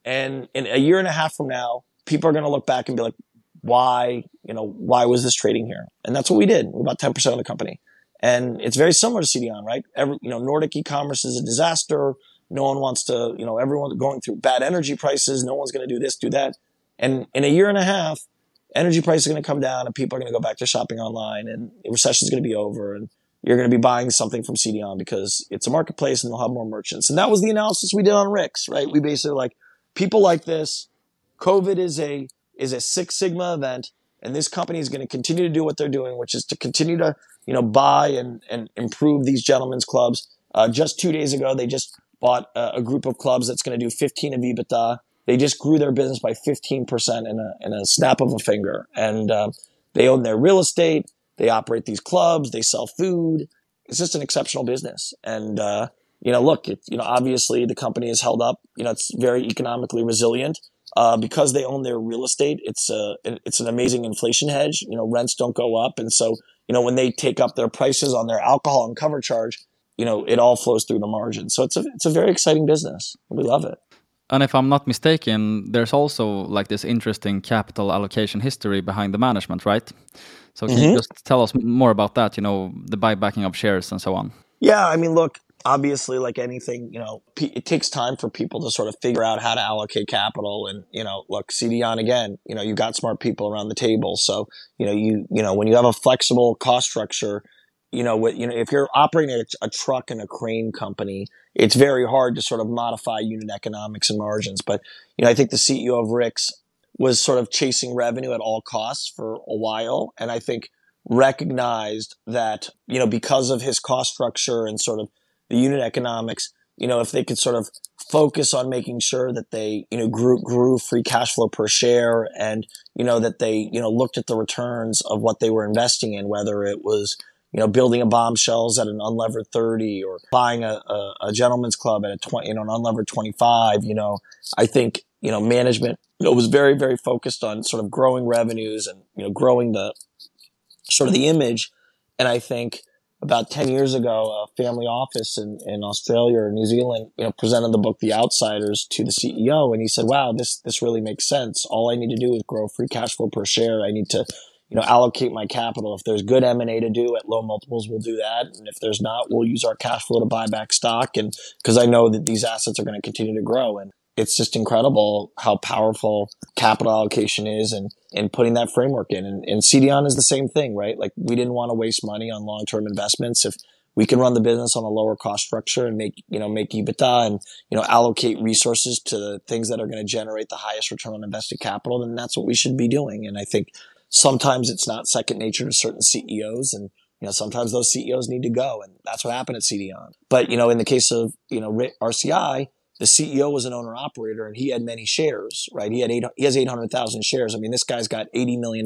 And in a year and a half from now, people are going to look back and be like, why, you know, why was this trading here? And that's what we did. We bought 10% of the company. And it's very similar to CDON, right? Every, you know, Nordic e-commerce is a disaster. No one wants to, you know, everyone's going through bad energy prices. No one's going to do this, do that. And in a year and a half, energy prices are going to come down and people are going to go back to shopping online and the recession is going to be over and you're going to be buying something from CDON because it's a marketplace and they'll have more merchants. And that was the analysis we did on Rick's, right? We basically like people like this. COVID is a is a Six Sigma event, and this company is going to continue to do what they're doing, which is to continue to you know buy and and improve these gentlemen's clubs. Uh, just two days ago, they just bought a, a group of clubs that's going to do 15 of EBITDA. They just grew their business by 15% in a, in a snap of a finger. And uh, they own their real estate. They operate these clubs. They sell food. It's just an exceptional business. And, uh, you know, look, it, you know, obviously the company is held up. You know, it's very economically resilient. Uh, because they own their real estate, it's a it's an amazing inflation hedge. You know, rents don't go up, and so you know when they take up their prices on their alcohol and cover charge, you know it all flows through the margin. So it's a it's a very exciting business. We love it. And if I'm not mistaken, there's also like this interesting capital allocation history behind the management, right? So can mm -hmm. you mm-hmm. just tell us more about that? You know, the buybacking of shares and so on. Yeah, I mean, look, obviously, like anything, you know, it takes time for people to sort of figure out how to allocate capital. And you know, look, CDON again, you know, you got smart people around the table, so you know, you you know, when you have a flexible cost structure you know, what, you know, if you're operating a, a, truck and a crane company, it's very hard to sort of modify unit economics and margins. But, you know, I think the CEO of Rick's was sort of chasing revenue at all costs for a while. And I think recognized that, you know, because of his cost structure and sort of the unit economics, you know, if they could sort of focus on making sure that they, you know, grew, grew free cash flow per share and, you know, that they, you know, looked at the returns of what they were investing in, whether it was, you know, building a bombshells at an unlevered 30 or buying a, a, a gentleman's club at a 20, you know, an unlevered 25, you know, I think, you know, management, you know, was very, very focused on sort of growing revenues and, you know, growing the sort of the image. And I think about 10 years ago, a family office in, in Australia or New Zealand, you know, presented the book The Outsiders to the CEO. And he said, wow, this, this really makes sense. All I need to do is grow free cash flow per share. I need to, you know, allocate my capital. If there's good M&A to do at low multiples, we'll do that. And if there's not, we'll use our cash flow to buy back stock. And because I know that these assets are going to continue to grow. And it's just incredible how powerful capital allocation is and, and putting that framework in. And, and CDON is the same thing, right? Like we didn't want to waste money on long-term investments. If we can run the business on a lower cost structure and make, you know, make EBITDA and, you know, allocate resources to the things that are going to generate the highest return on invested capital, then that's what we should be doing. And I think sometimes it's not second nature to certain CEOs and you know, sometimes those CEOs need to go and that's what happened at CDON. But, you know, in the case of, you know, RCI, the CEO was an owner operator and he had many shares, right? He had eight, he has 800,000 shares. I mean, this guy's got $80 million.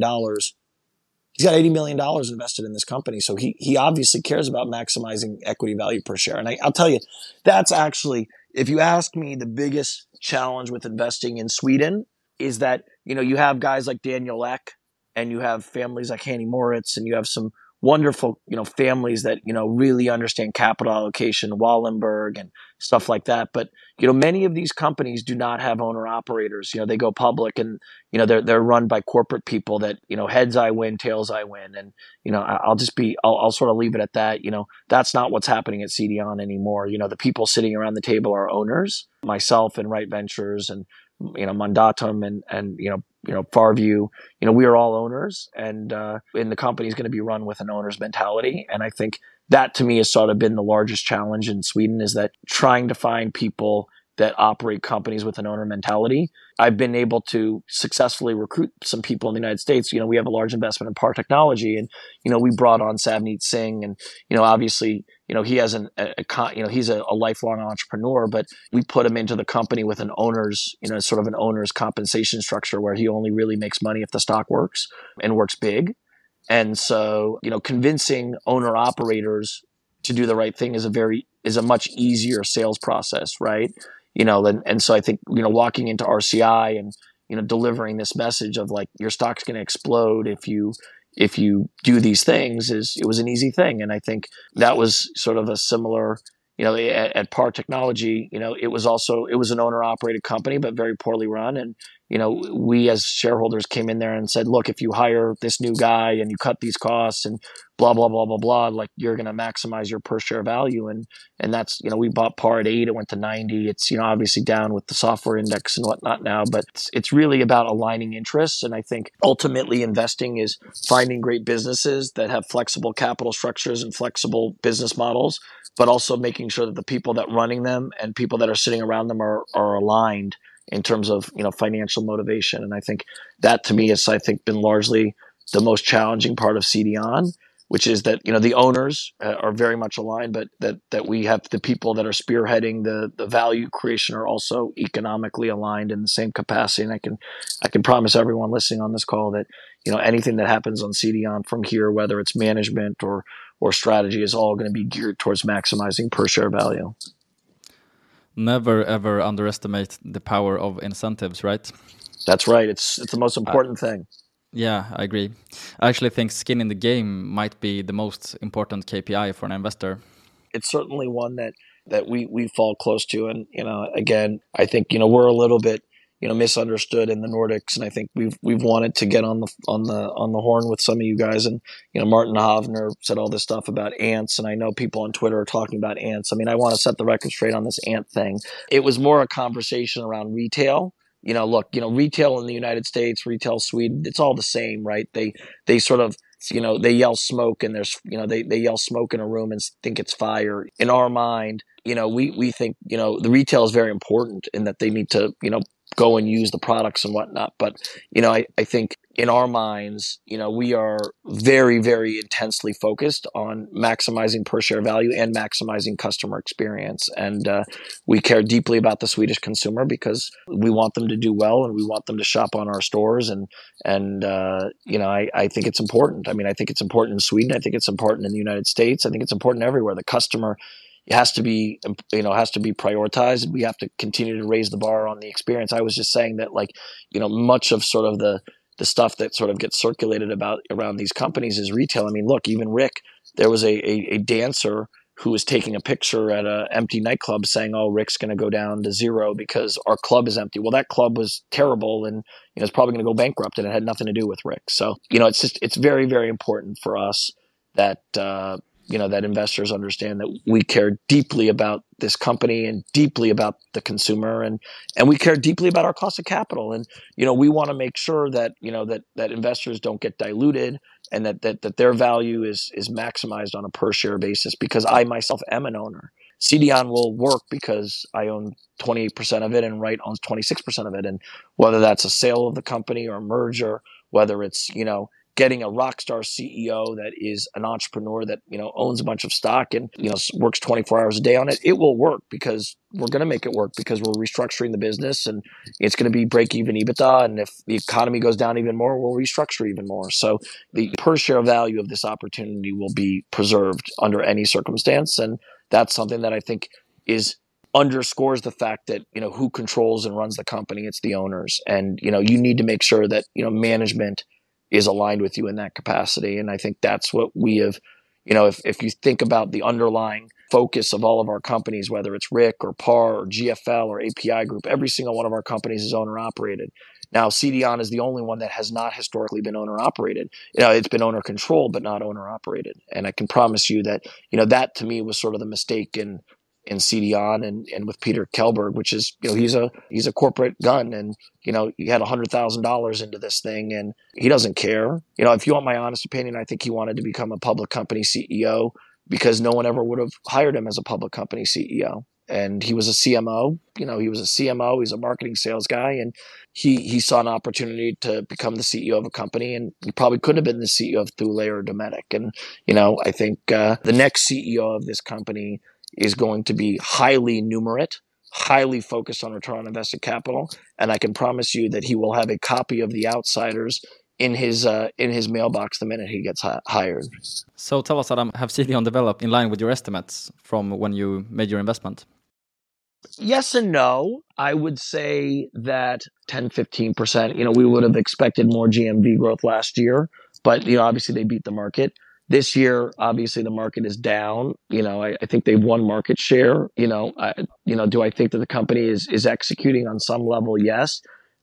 He's got $80 million invested in this company. So he, he obviously cares about maximizing equity value per share. And I, I'll tell you, that's actually, if you ask me, the biggest challenge with investing in Sweden is that, you know, you have guys like Daniel Ek and you have families like Hanny Moritz and you have some wonderful, you know, families that, you know, really understand capital allocation, Wallenberg and stuff like that. But, you know, many of these companies do not have owner operators. You know, they go public and, you know, they're, they're run by corporate people that, you know, heads I win, tails I win. And, you know, I'll just be, I'll, I'll sort of leave it at that. You know, that's not what's happening at CDON anymore. You know, the people sitting around the table are owners, myself and Rite Ventures and, you know, Mandatum and, and, you know, you know, Farview, you know, we are all owners and, uh, and the company is going to be run with an owner's mentality. And I think that to me has sort of been the largest challenge in Sweden is that trying to find people that operate companies with an owner mentality. I've been able to successfully recruit some people in the United States. You know, we have a large investment in Par Technology, and you know, we brought on Savneet Singh, and you know, obviously, you know, he has an, a, a you know, he's a, a, lifelong entrepreneur, but we put him into the company with an owner's, you know, sort of an owner's compensation structure where he only really makes money if the stock works and works big. And so, you know, convincing owner operators to do the right thing is a very is a much easier sales process, right? you know, and, and so I think, you know, walking into RCI and, you know, delivering this message of like your stock's going to explode if you, if you do these things is, it was an easy thing. And I think that was sort of a similar, you know, at, at Par Technology, you know, it was also, it was an owner operated company, but very poorly run. And, you know, we as shareholders came in there and said, look, if you hire this new guy and you cut these costs and blah blah blah blah blah, like you're going to maximize your per share value, and and that's you know we bought par at eight, it went to ninety. It's you know obviously down with the software index and whatnot now, but it's, it's really about aligning interests, and I think ultimately investing is finding great businesses that have flexible capital structures and flexible business models, but also making sure that the people that running them and people that are sitting around them are are aligned in terms of you know financial motivation. And I think that to me has I think been largely the most challenging part of CDON, which is that you know the owners uh, are very much aligned, but that that we have the people that are spearheading the the value creation are also economically aligned in the same capacity. And I can I can promise everyone listening on this call that you know anything that happens on CDON from here, whether it's management or or strategy, is all going to be geared towards maximizing per share value never ever underestimate the power of incentives, right? That's right. It's it's the most uh, important uh, thing. Yeah, I agree. I actually think skin in the game might be the most important KPI for an investor. It's certainly one that that we we fall close to, and you know, again, I think you know we're a little bit you know misunderstood in the Nordics, and I think we've we've wanted to get on the on the on the horn with some of you guys. And you know, Martin Hovner said all this stuff about ants, and I know people on Twitter are talking about ants. I mean, I want to set the record straight on this ant thing. It was more a conversation around retail. You know, look, you know, retail in the United States, retail Sweden, it's all the same, right? They they sort of you know they yell smoke and there's you know they, they yell smoke in a room and think it's fire in our mind you know we we think you know the retail is very important in that they need to you know go and use the products and whatnot. But, you know, I, I think in our minds, you know, we are very, very intensely focused on maximizing per share value and maximizing customer experience. And uh, we care deeply about the Swedish consumer because we want them to do well and we want them to shop on our stores. And, and uh, you know, I, I think it's important. I mean, I think it's important in Sweden. I think it's important in the United States. I think it's important everywhere. The customer it has to be you know has to be prioritized we have to continue to raise the bar on the experience i was just saying that like you know much of sort of the the stuff that sort of gets circulated about around these companies is retail i mean look even rick there was a, a, a dancer who was taking a picture at an empty nightclub saying, "Oh, Rick's going to go down to zero because our club is empty." Well, that club was terrible, and you know it's probably going to go bankrupt, and it had nothing to do with Rick. So you know, it's just it's very very important for us that uh, you know that investors understand that we care deeply about this company and deeply about the consumer and and we care deeply about our cost of capital and you know we want to make sure that you know that that investors don't get diluted and that that that their value is is maximized on a per share basis because I myself am an owner. CDON will work because I own 28% of it and Rite owns 26% of it and whether that's a sale of the company or a merger whether it's you know getting a rock star CEO that is an entrepreneur that you know owns a bunch of stock and you know works 24 hours a day on it, it will work because we're going to make it work because we're restructuring the business and it's going to be break even EBITDA. And if the economy goes down even more, we'll restructure even more. So the per share value of this opportunity will be preserved under any circumstance, and that's something that I think is underscores the fact that you know who controls and runs the company it's the owners and you know you need to make sure that you know management is aligned with you in that capacity. And I think that's what we have, you know, if, if you think about the underlying focus of all of our companies, whether it's Rick or PAR or GFL or API Group, every single one of our companies is owner operated. Now, CDON is the only one that has not historically been owner operated. You know, it's been owner controlled, but not owner operated. And I can promise you that, you know, that to me was sort of the mistake in CDON and, and with Peter Kjellberg, which is, you know, he's a, he's a corporate gun and, you know, he had a hundred thousand dollars into this thing and he doesn't care. You know, if you want my honest opinion, I think he wanted to become a public company CEO because no one ever would have hired him as a public company CEO. And he was a CMO, you know, he was a CMO, he's a marketing sales guy, and he he saw an opportunity to become the CEO of a company, and he probably could have been the CEO of Thule or Dometic. And you know, I think uh, the next CEO of this company is going to be highly numerate, highly focused on return on invested capital, and I can promise you that he will have a copy of The Outsiders in his uh, in his mailbox the minute he gets hi hired. So tell us, Adam, have CDON developed in line with your estimates from when you made your investment? Yes and no. I would say that 10, 15%, you know, we would have expected more GMV growth last year, but, you know, obviously they beat the market. This year, obviously, the market is down. You know, I, I think they've won market share. You know, I, you know, do I think that the company is is executing on some level? Yes,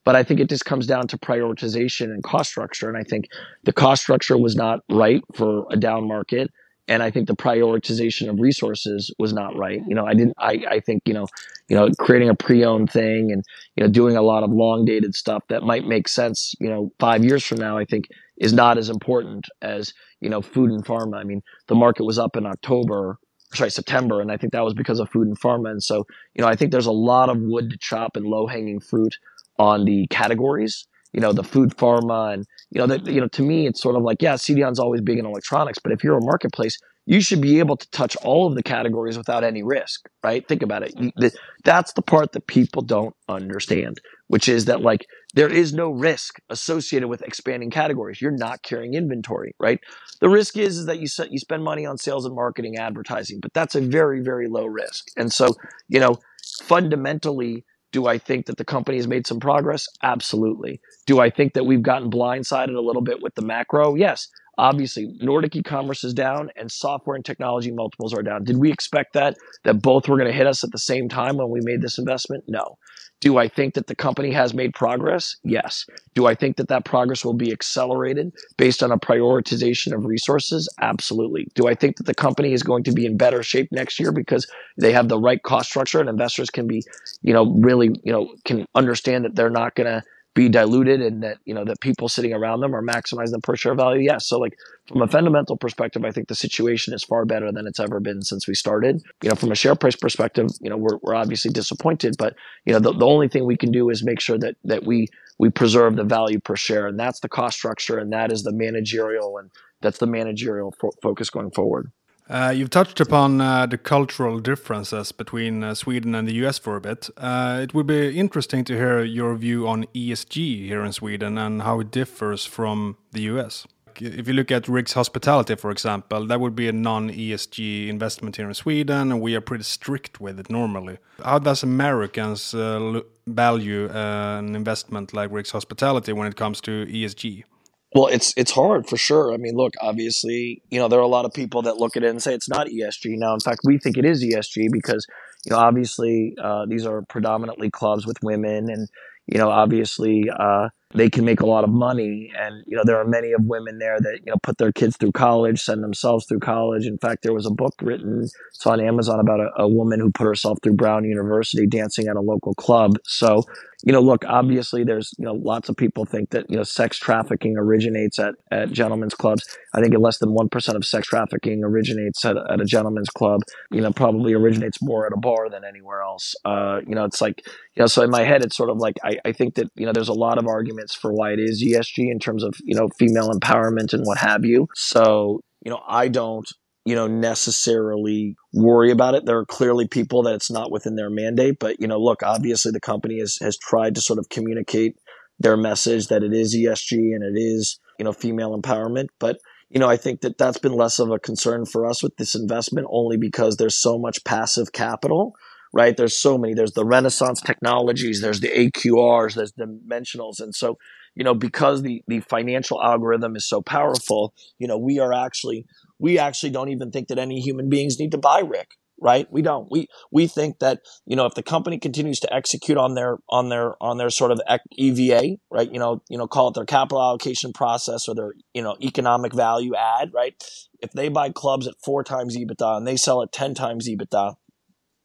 But I think it just comes down to prioritization and cost structure. And I think the cost structure was not right for a down market. And I think the prioritization of resources was not right. You know, I didn't, I, I think, you know, you know, creating a pre-owned thing and, you know, doing a lot of long dated stuff that might make sense, you know, five years from now, I think is not as important as, you know, food and pharma. I mean, the market was up in October sorry, September. And I think that was because of food and pharma. And so, you know, I think there's a lot of wood to chop and low hanging fruit on the categories, you know, the food pharma and, you know, that, you know, to me, it's sort of like, yeah, CDON's always big in electronics, but if you're a marketplace, you should be able to touch all of the categories without any risk, right? Think about it. That's the part that people don't understand, which is that like there is no risk associated with expanding categories. You're not carrying inventory, right? The risk is, is that you set, you spend money on sales and marketing, advertising, but that's a very, very low risk. And so, you know, fundamentally, do I think that the company has made some progress? Absolutely. Do I think that we've gotten blindsided a little bit with the macro? Yes. Obviously, Nordic e-commerce is down and software and technology multiples are down. Did we expect that that both were going to hit us at the same time when we made this investment? No. Do I think that the company has made progress? Yes. Do I think that that progress will be accelerated based on a prioritization of resources? Absolutely. Do I think that the company is going to be in better shape next year because they have the right cost structure and investors can be, you know, really, you know, can understand that they're not going to be diluted and that you know that people sitting around them are maximizing the per share value. Yes so like from a fundamental perspective i think the situation is far better than it's ever been since we started. You know from a share price perspective you know we're, we're obviously disappointed but you know the, the only thing we can do is make sure that that we we preserve the value per share and that's the cost structure and that is the managerial and that's the managerial fo- focus going forward uh, you've touched upon uh, the cultural differences between uh, Sweden and the US for a bit. Uh, it would be interesting to hear your view on ESG here in Sweden and how it differs from the US. If you look at Rick's Hospitality, for example, that would be a non ESG investment here in Sweden, and we are pretty strict with it normally. How does Americans uh, value uh, an investment like Rick's Hospitality when it comes to ESG? Well, it's it's hard for sure. I mean, look, obviously, you know, there are a lot of people that look at it and say it's not ESG. Now, in fact, we think it is ESG because, you know, obviously, uh, these are predominantly clubs with women, and you know, obviously, uh, they can make a lot of money, and you know, there are many of women there that you know put their kids through college, send themselves through college. In fact, there was a book written, it's on Amazon about a, a woman who put herself through Brown University dancing at a local club. So you know, look, obviously there's, you know, lots of people think that, you know, sex trafficking originates at, at gentlemen's clubs. I think less than 1% of sex trafficking originates at, at a gentlemen's club, you know, probably originates more at a bar than anywhere else. Uh, you know, it's like, you know, so in my head, it's sort of like, I, I think that, you know, there's a lot of arguments for why it is ESG in terms of, you know, female empowerment and what have you. So, you know, I don't, you know, necessarily worry about it. There are clearly people that it's not within their mandate, but you know, look, obviously the company has has tried to sort of communicate their message that it is ESG and it is, you know, female empowerment, but you know, I think that that's been less of a concern for us with this investment only because there's so much passive capital, right? There's so many. There's the Renaissance technologies, there's the AQRs, there's dimensionals. And so, you know, because the, the financial algorithm is so powerful, you know, we are actually we actually don't even think that any human beings need to buy Rick, right? We don't. We we think that you know if the company continues to execute on their on their on their sort of EVA, right? You know, you know, call it their capital allocation process or their you know economic value add, right? If they buy clubs at four times EBITDA and they sell at ten times EBITDA,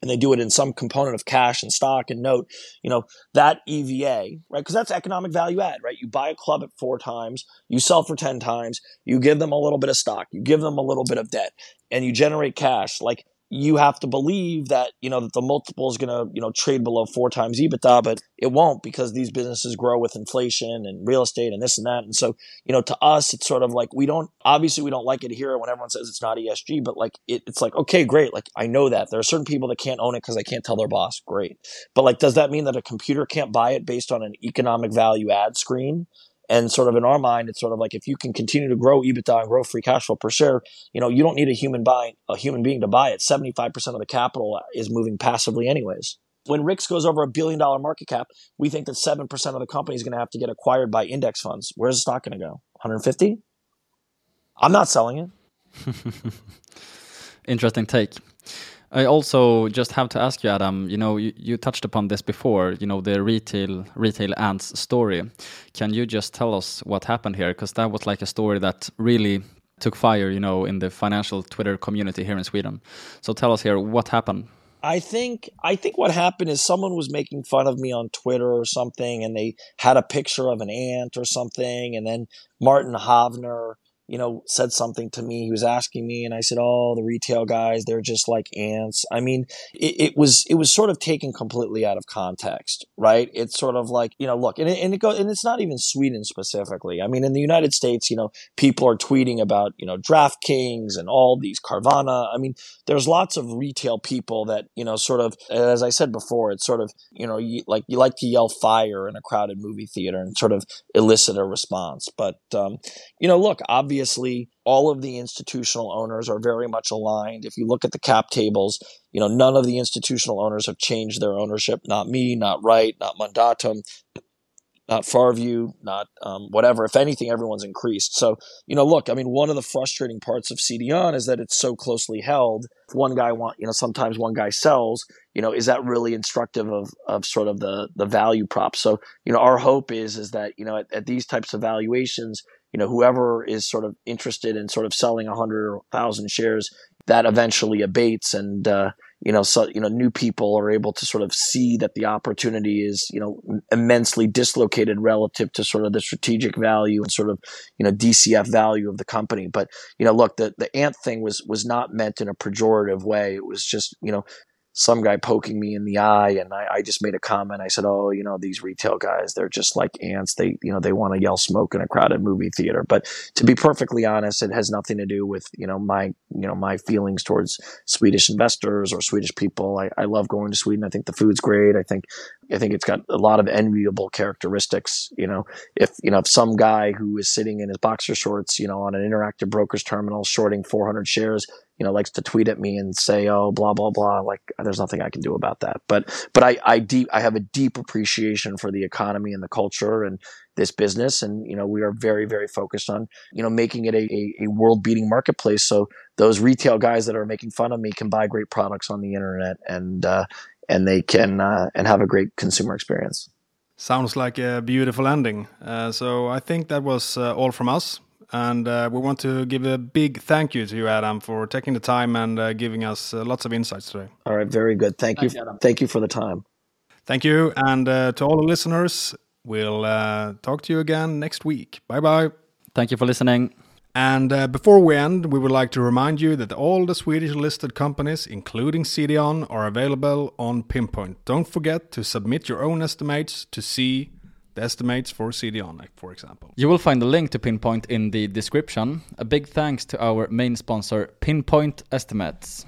and they do it in some component of cash and stock and note, you know, that EVA, right? Because that's economic value add, right? You buy a club at four times, you sell for 10 times, you give them a little bit of stock, you give them a little bit of debt, and you generate cash. Like you have to believe that you know that the multiple is going to you know trade below four times EBITDA, but it won't because these businesses grow with inflation and real estate and this and that. And so you know to us, it's sort of like we don't obviously we don't like it here when everyone says it's not ESG, but like it, it's like okay, great, like I know that there are certain people that can't own it because they can't tell their boss, great, but like does that mean that a computer can't buy it based on an economic value add screen? And sort of in our mind, it's sort of like if you can continue to grow EBITDA and grow free cash flow per share, you know, you don't need a human buy a human being to buy it. 75% of the capital is moving passively anyways. When Rick's goes over a billion dollar market cap, we think that 7% of the company is going to have to get acquired by index funds. Where's the stock going to go? 150? I'm not selling it. Interesting take. I also just have to ask you, Adam. You know, you, you touched upon this before. You know, the retail retail ants story. Can you just tell us what happened here? Because that was like a story that really took fire. You know, in the financial Twitter community here in Sweden. So tell us here what happened. I think I think what happened is someone was making fun of me on Twitter or something, and they had a picture of an ant or something, and then Martin Havner you know, said something to me. He was asking me, and I said, "Oh, the retail guys, they're just like ants." I mean, it, it was it was sort of taken completely out of context, right? It's sort of like you know, look, and it, and it goes, and it's not even Sweden specifically. I mean, in the United States, you know, people are tweeting about you know DraftKings and all these Carvana. I mean, there's lots of retail people that you know, sort of, as I said before, it's sort of you know, you, like you like to yell fire in a crowded movie theater and sort of elicit a response, but um, you know, look, obviously obviously all of the institutional owners are very much aligned. If you look at the cap tables, you know, none of the institutional owners have changed their ownership. Not me, not Rite, not Mandatum, not Farview, not um, whatever. If anything, everyone's increased. So, you know, look, I mean, one of the frustrating parts of CDON is that it's so closely held. If one guy want, you know, sometimes one guy sells, you know, is that really instructive of, of sort of the, the value prop? So, you know, our hope is, is that, you know, at, at these types of valuations, you know, whoever is sort of interested in sort of selling a hundred thousand shares, that eventually abates and, uh, you know, so, you know, new people are able to sort of see that the opportunity is, you know, immensely dislocated relative to sort of the strategic value and sort of, you know, DCF value of the company. But, you know, look, the, the ant thing was, was not meant in a pejorative way. It was just, you know, some guy poking me in the eye and I, I, just made a comment. I said, Oh, you know, these retail guys, they're just like ants. They, you know, they want to yell smoke in a crowded movie theater. But to be perfectly honest, it has nothing to do with, you know, my, you know, my feelings towards Swedish investors or Swedish people. I, I love going to Sweden. I think the food's great. I think, I think it's got a lot of enviable characteristics. You know, if, you know, if some guy who is sitting in his boxer shorts, you know, on an interactive brokers terminal shorting 400 shares, you know, likes to tweet at me and say, "Oh, blah blah blah." Like, there's nothing I can do about that. But, but I, I deep, I have a deep appreciation for the economy and the culture and this business, and you know, we are very, very focused on, you know, making it a, a, a world beating marketplace. So those retail guys that are making fun of me can buy great products on the internet, and uh, and they can uh, and have a great consumer experience. Sounds like a beautiful ending. Uh, so I think that was uh, all from us. And uh, we want to give a big thank you to you, Adam, for taking the time and uh, giving us uh, lots of insights today. All right, very good. Thank Thanks, you. Adam. Thank you for the time. Thank you. And uh, to all the listeners, we'll uh, talk to you again next week. Bye bye. Thank you for listening. And uh, before we end, we would like to remind you that all the Swedish listed companies, including CDON, are available on Pinpoint. Don't forget to submit your own estimates to see the estimates for CDON, for example. You will find the link to Pinpoint in the description. A big thanks to our main sponsor, Pinpoint Estimates.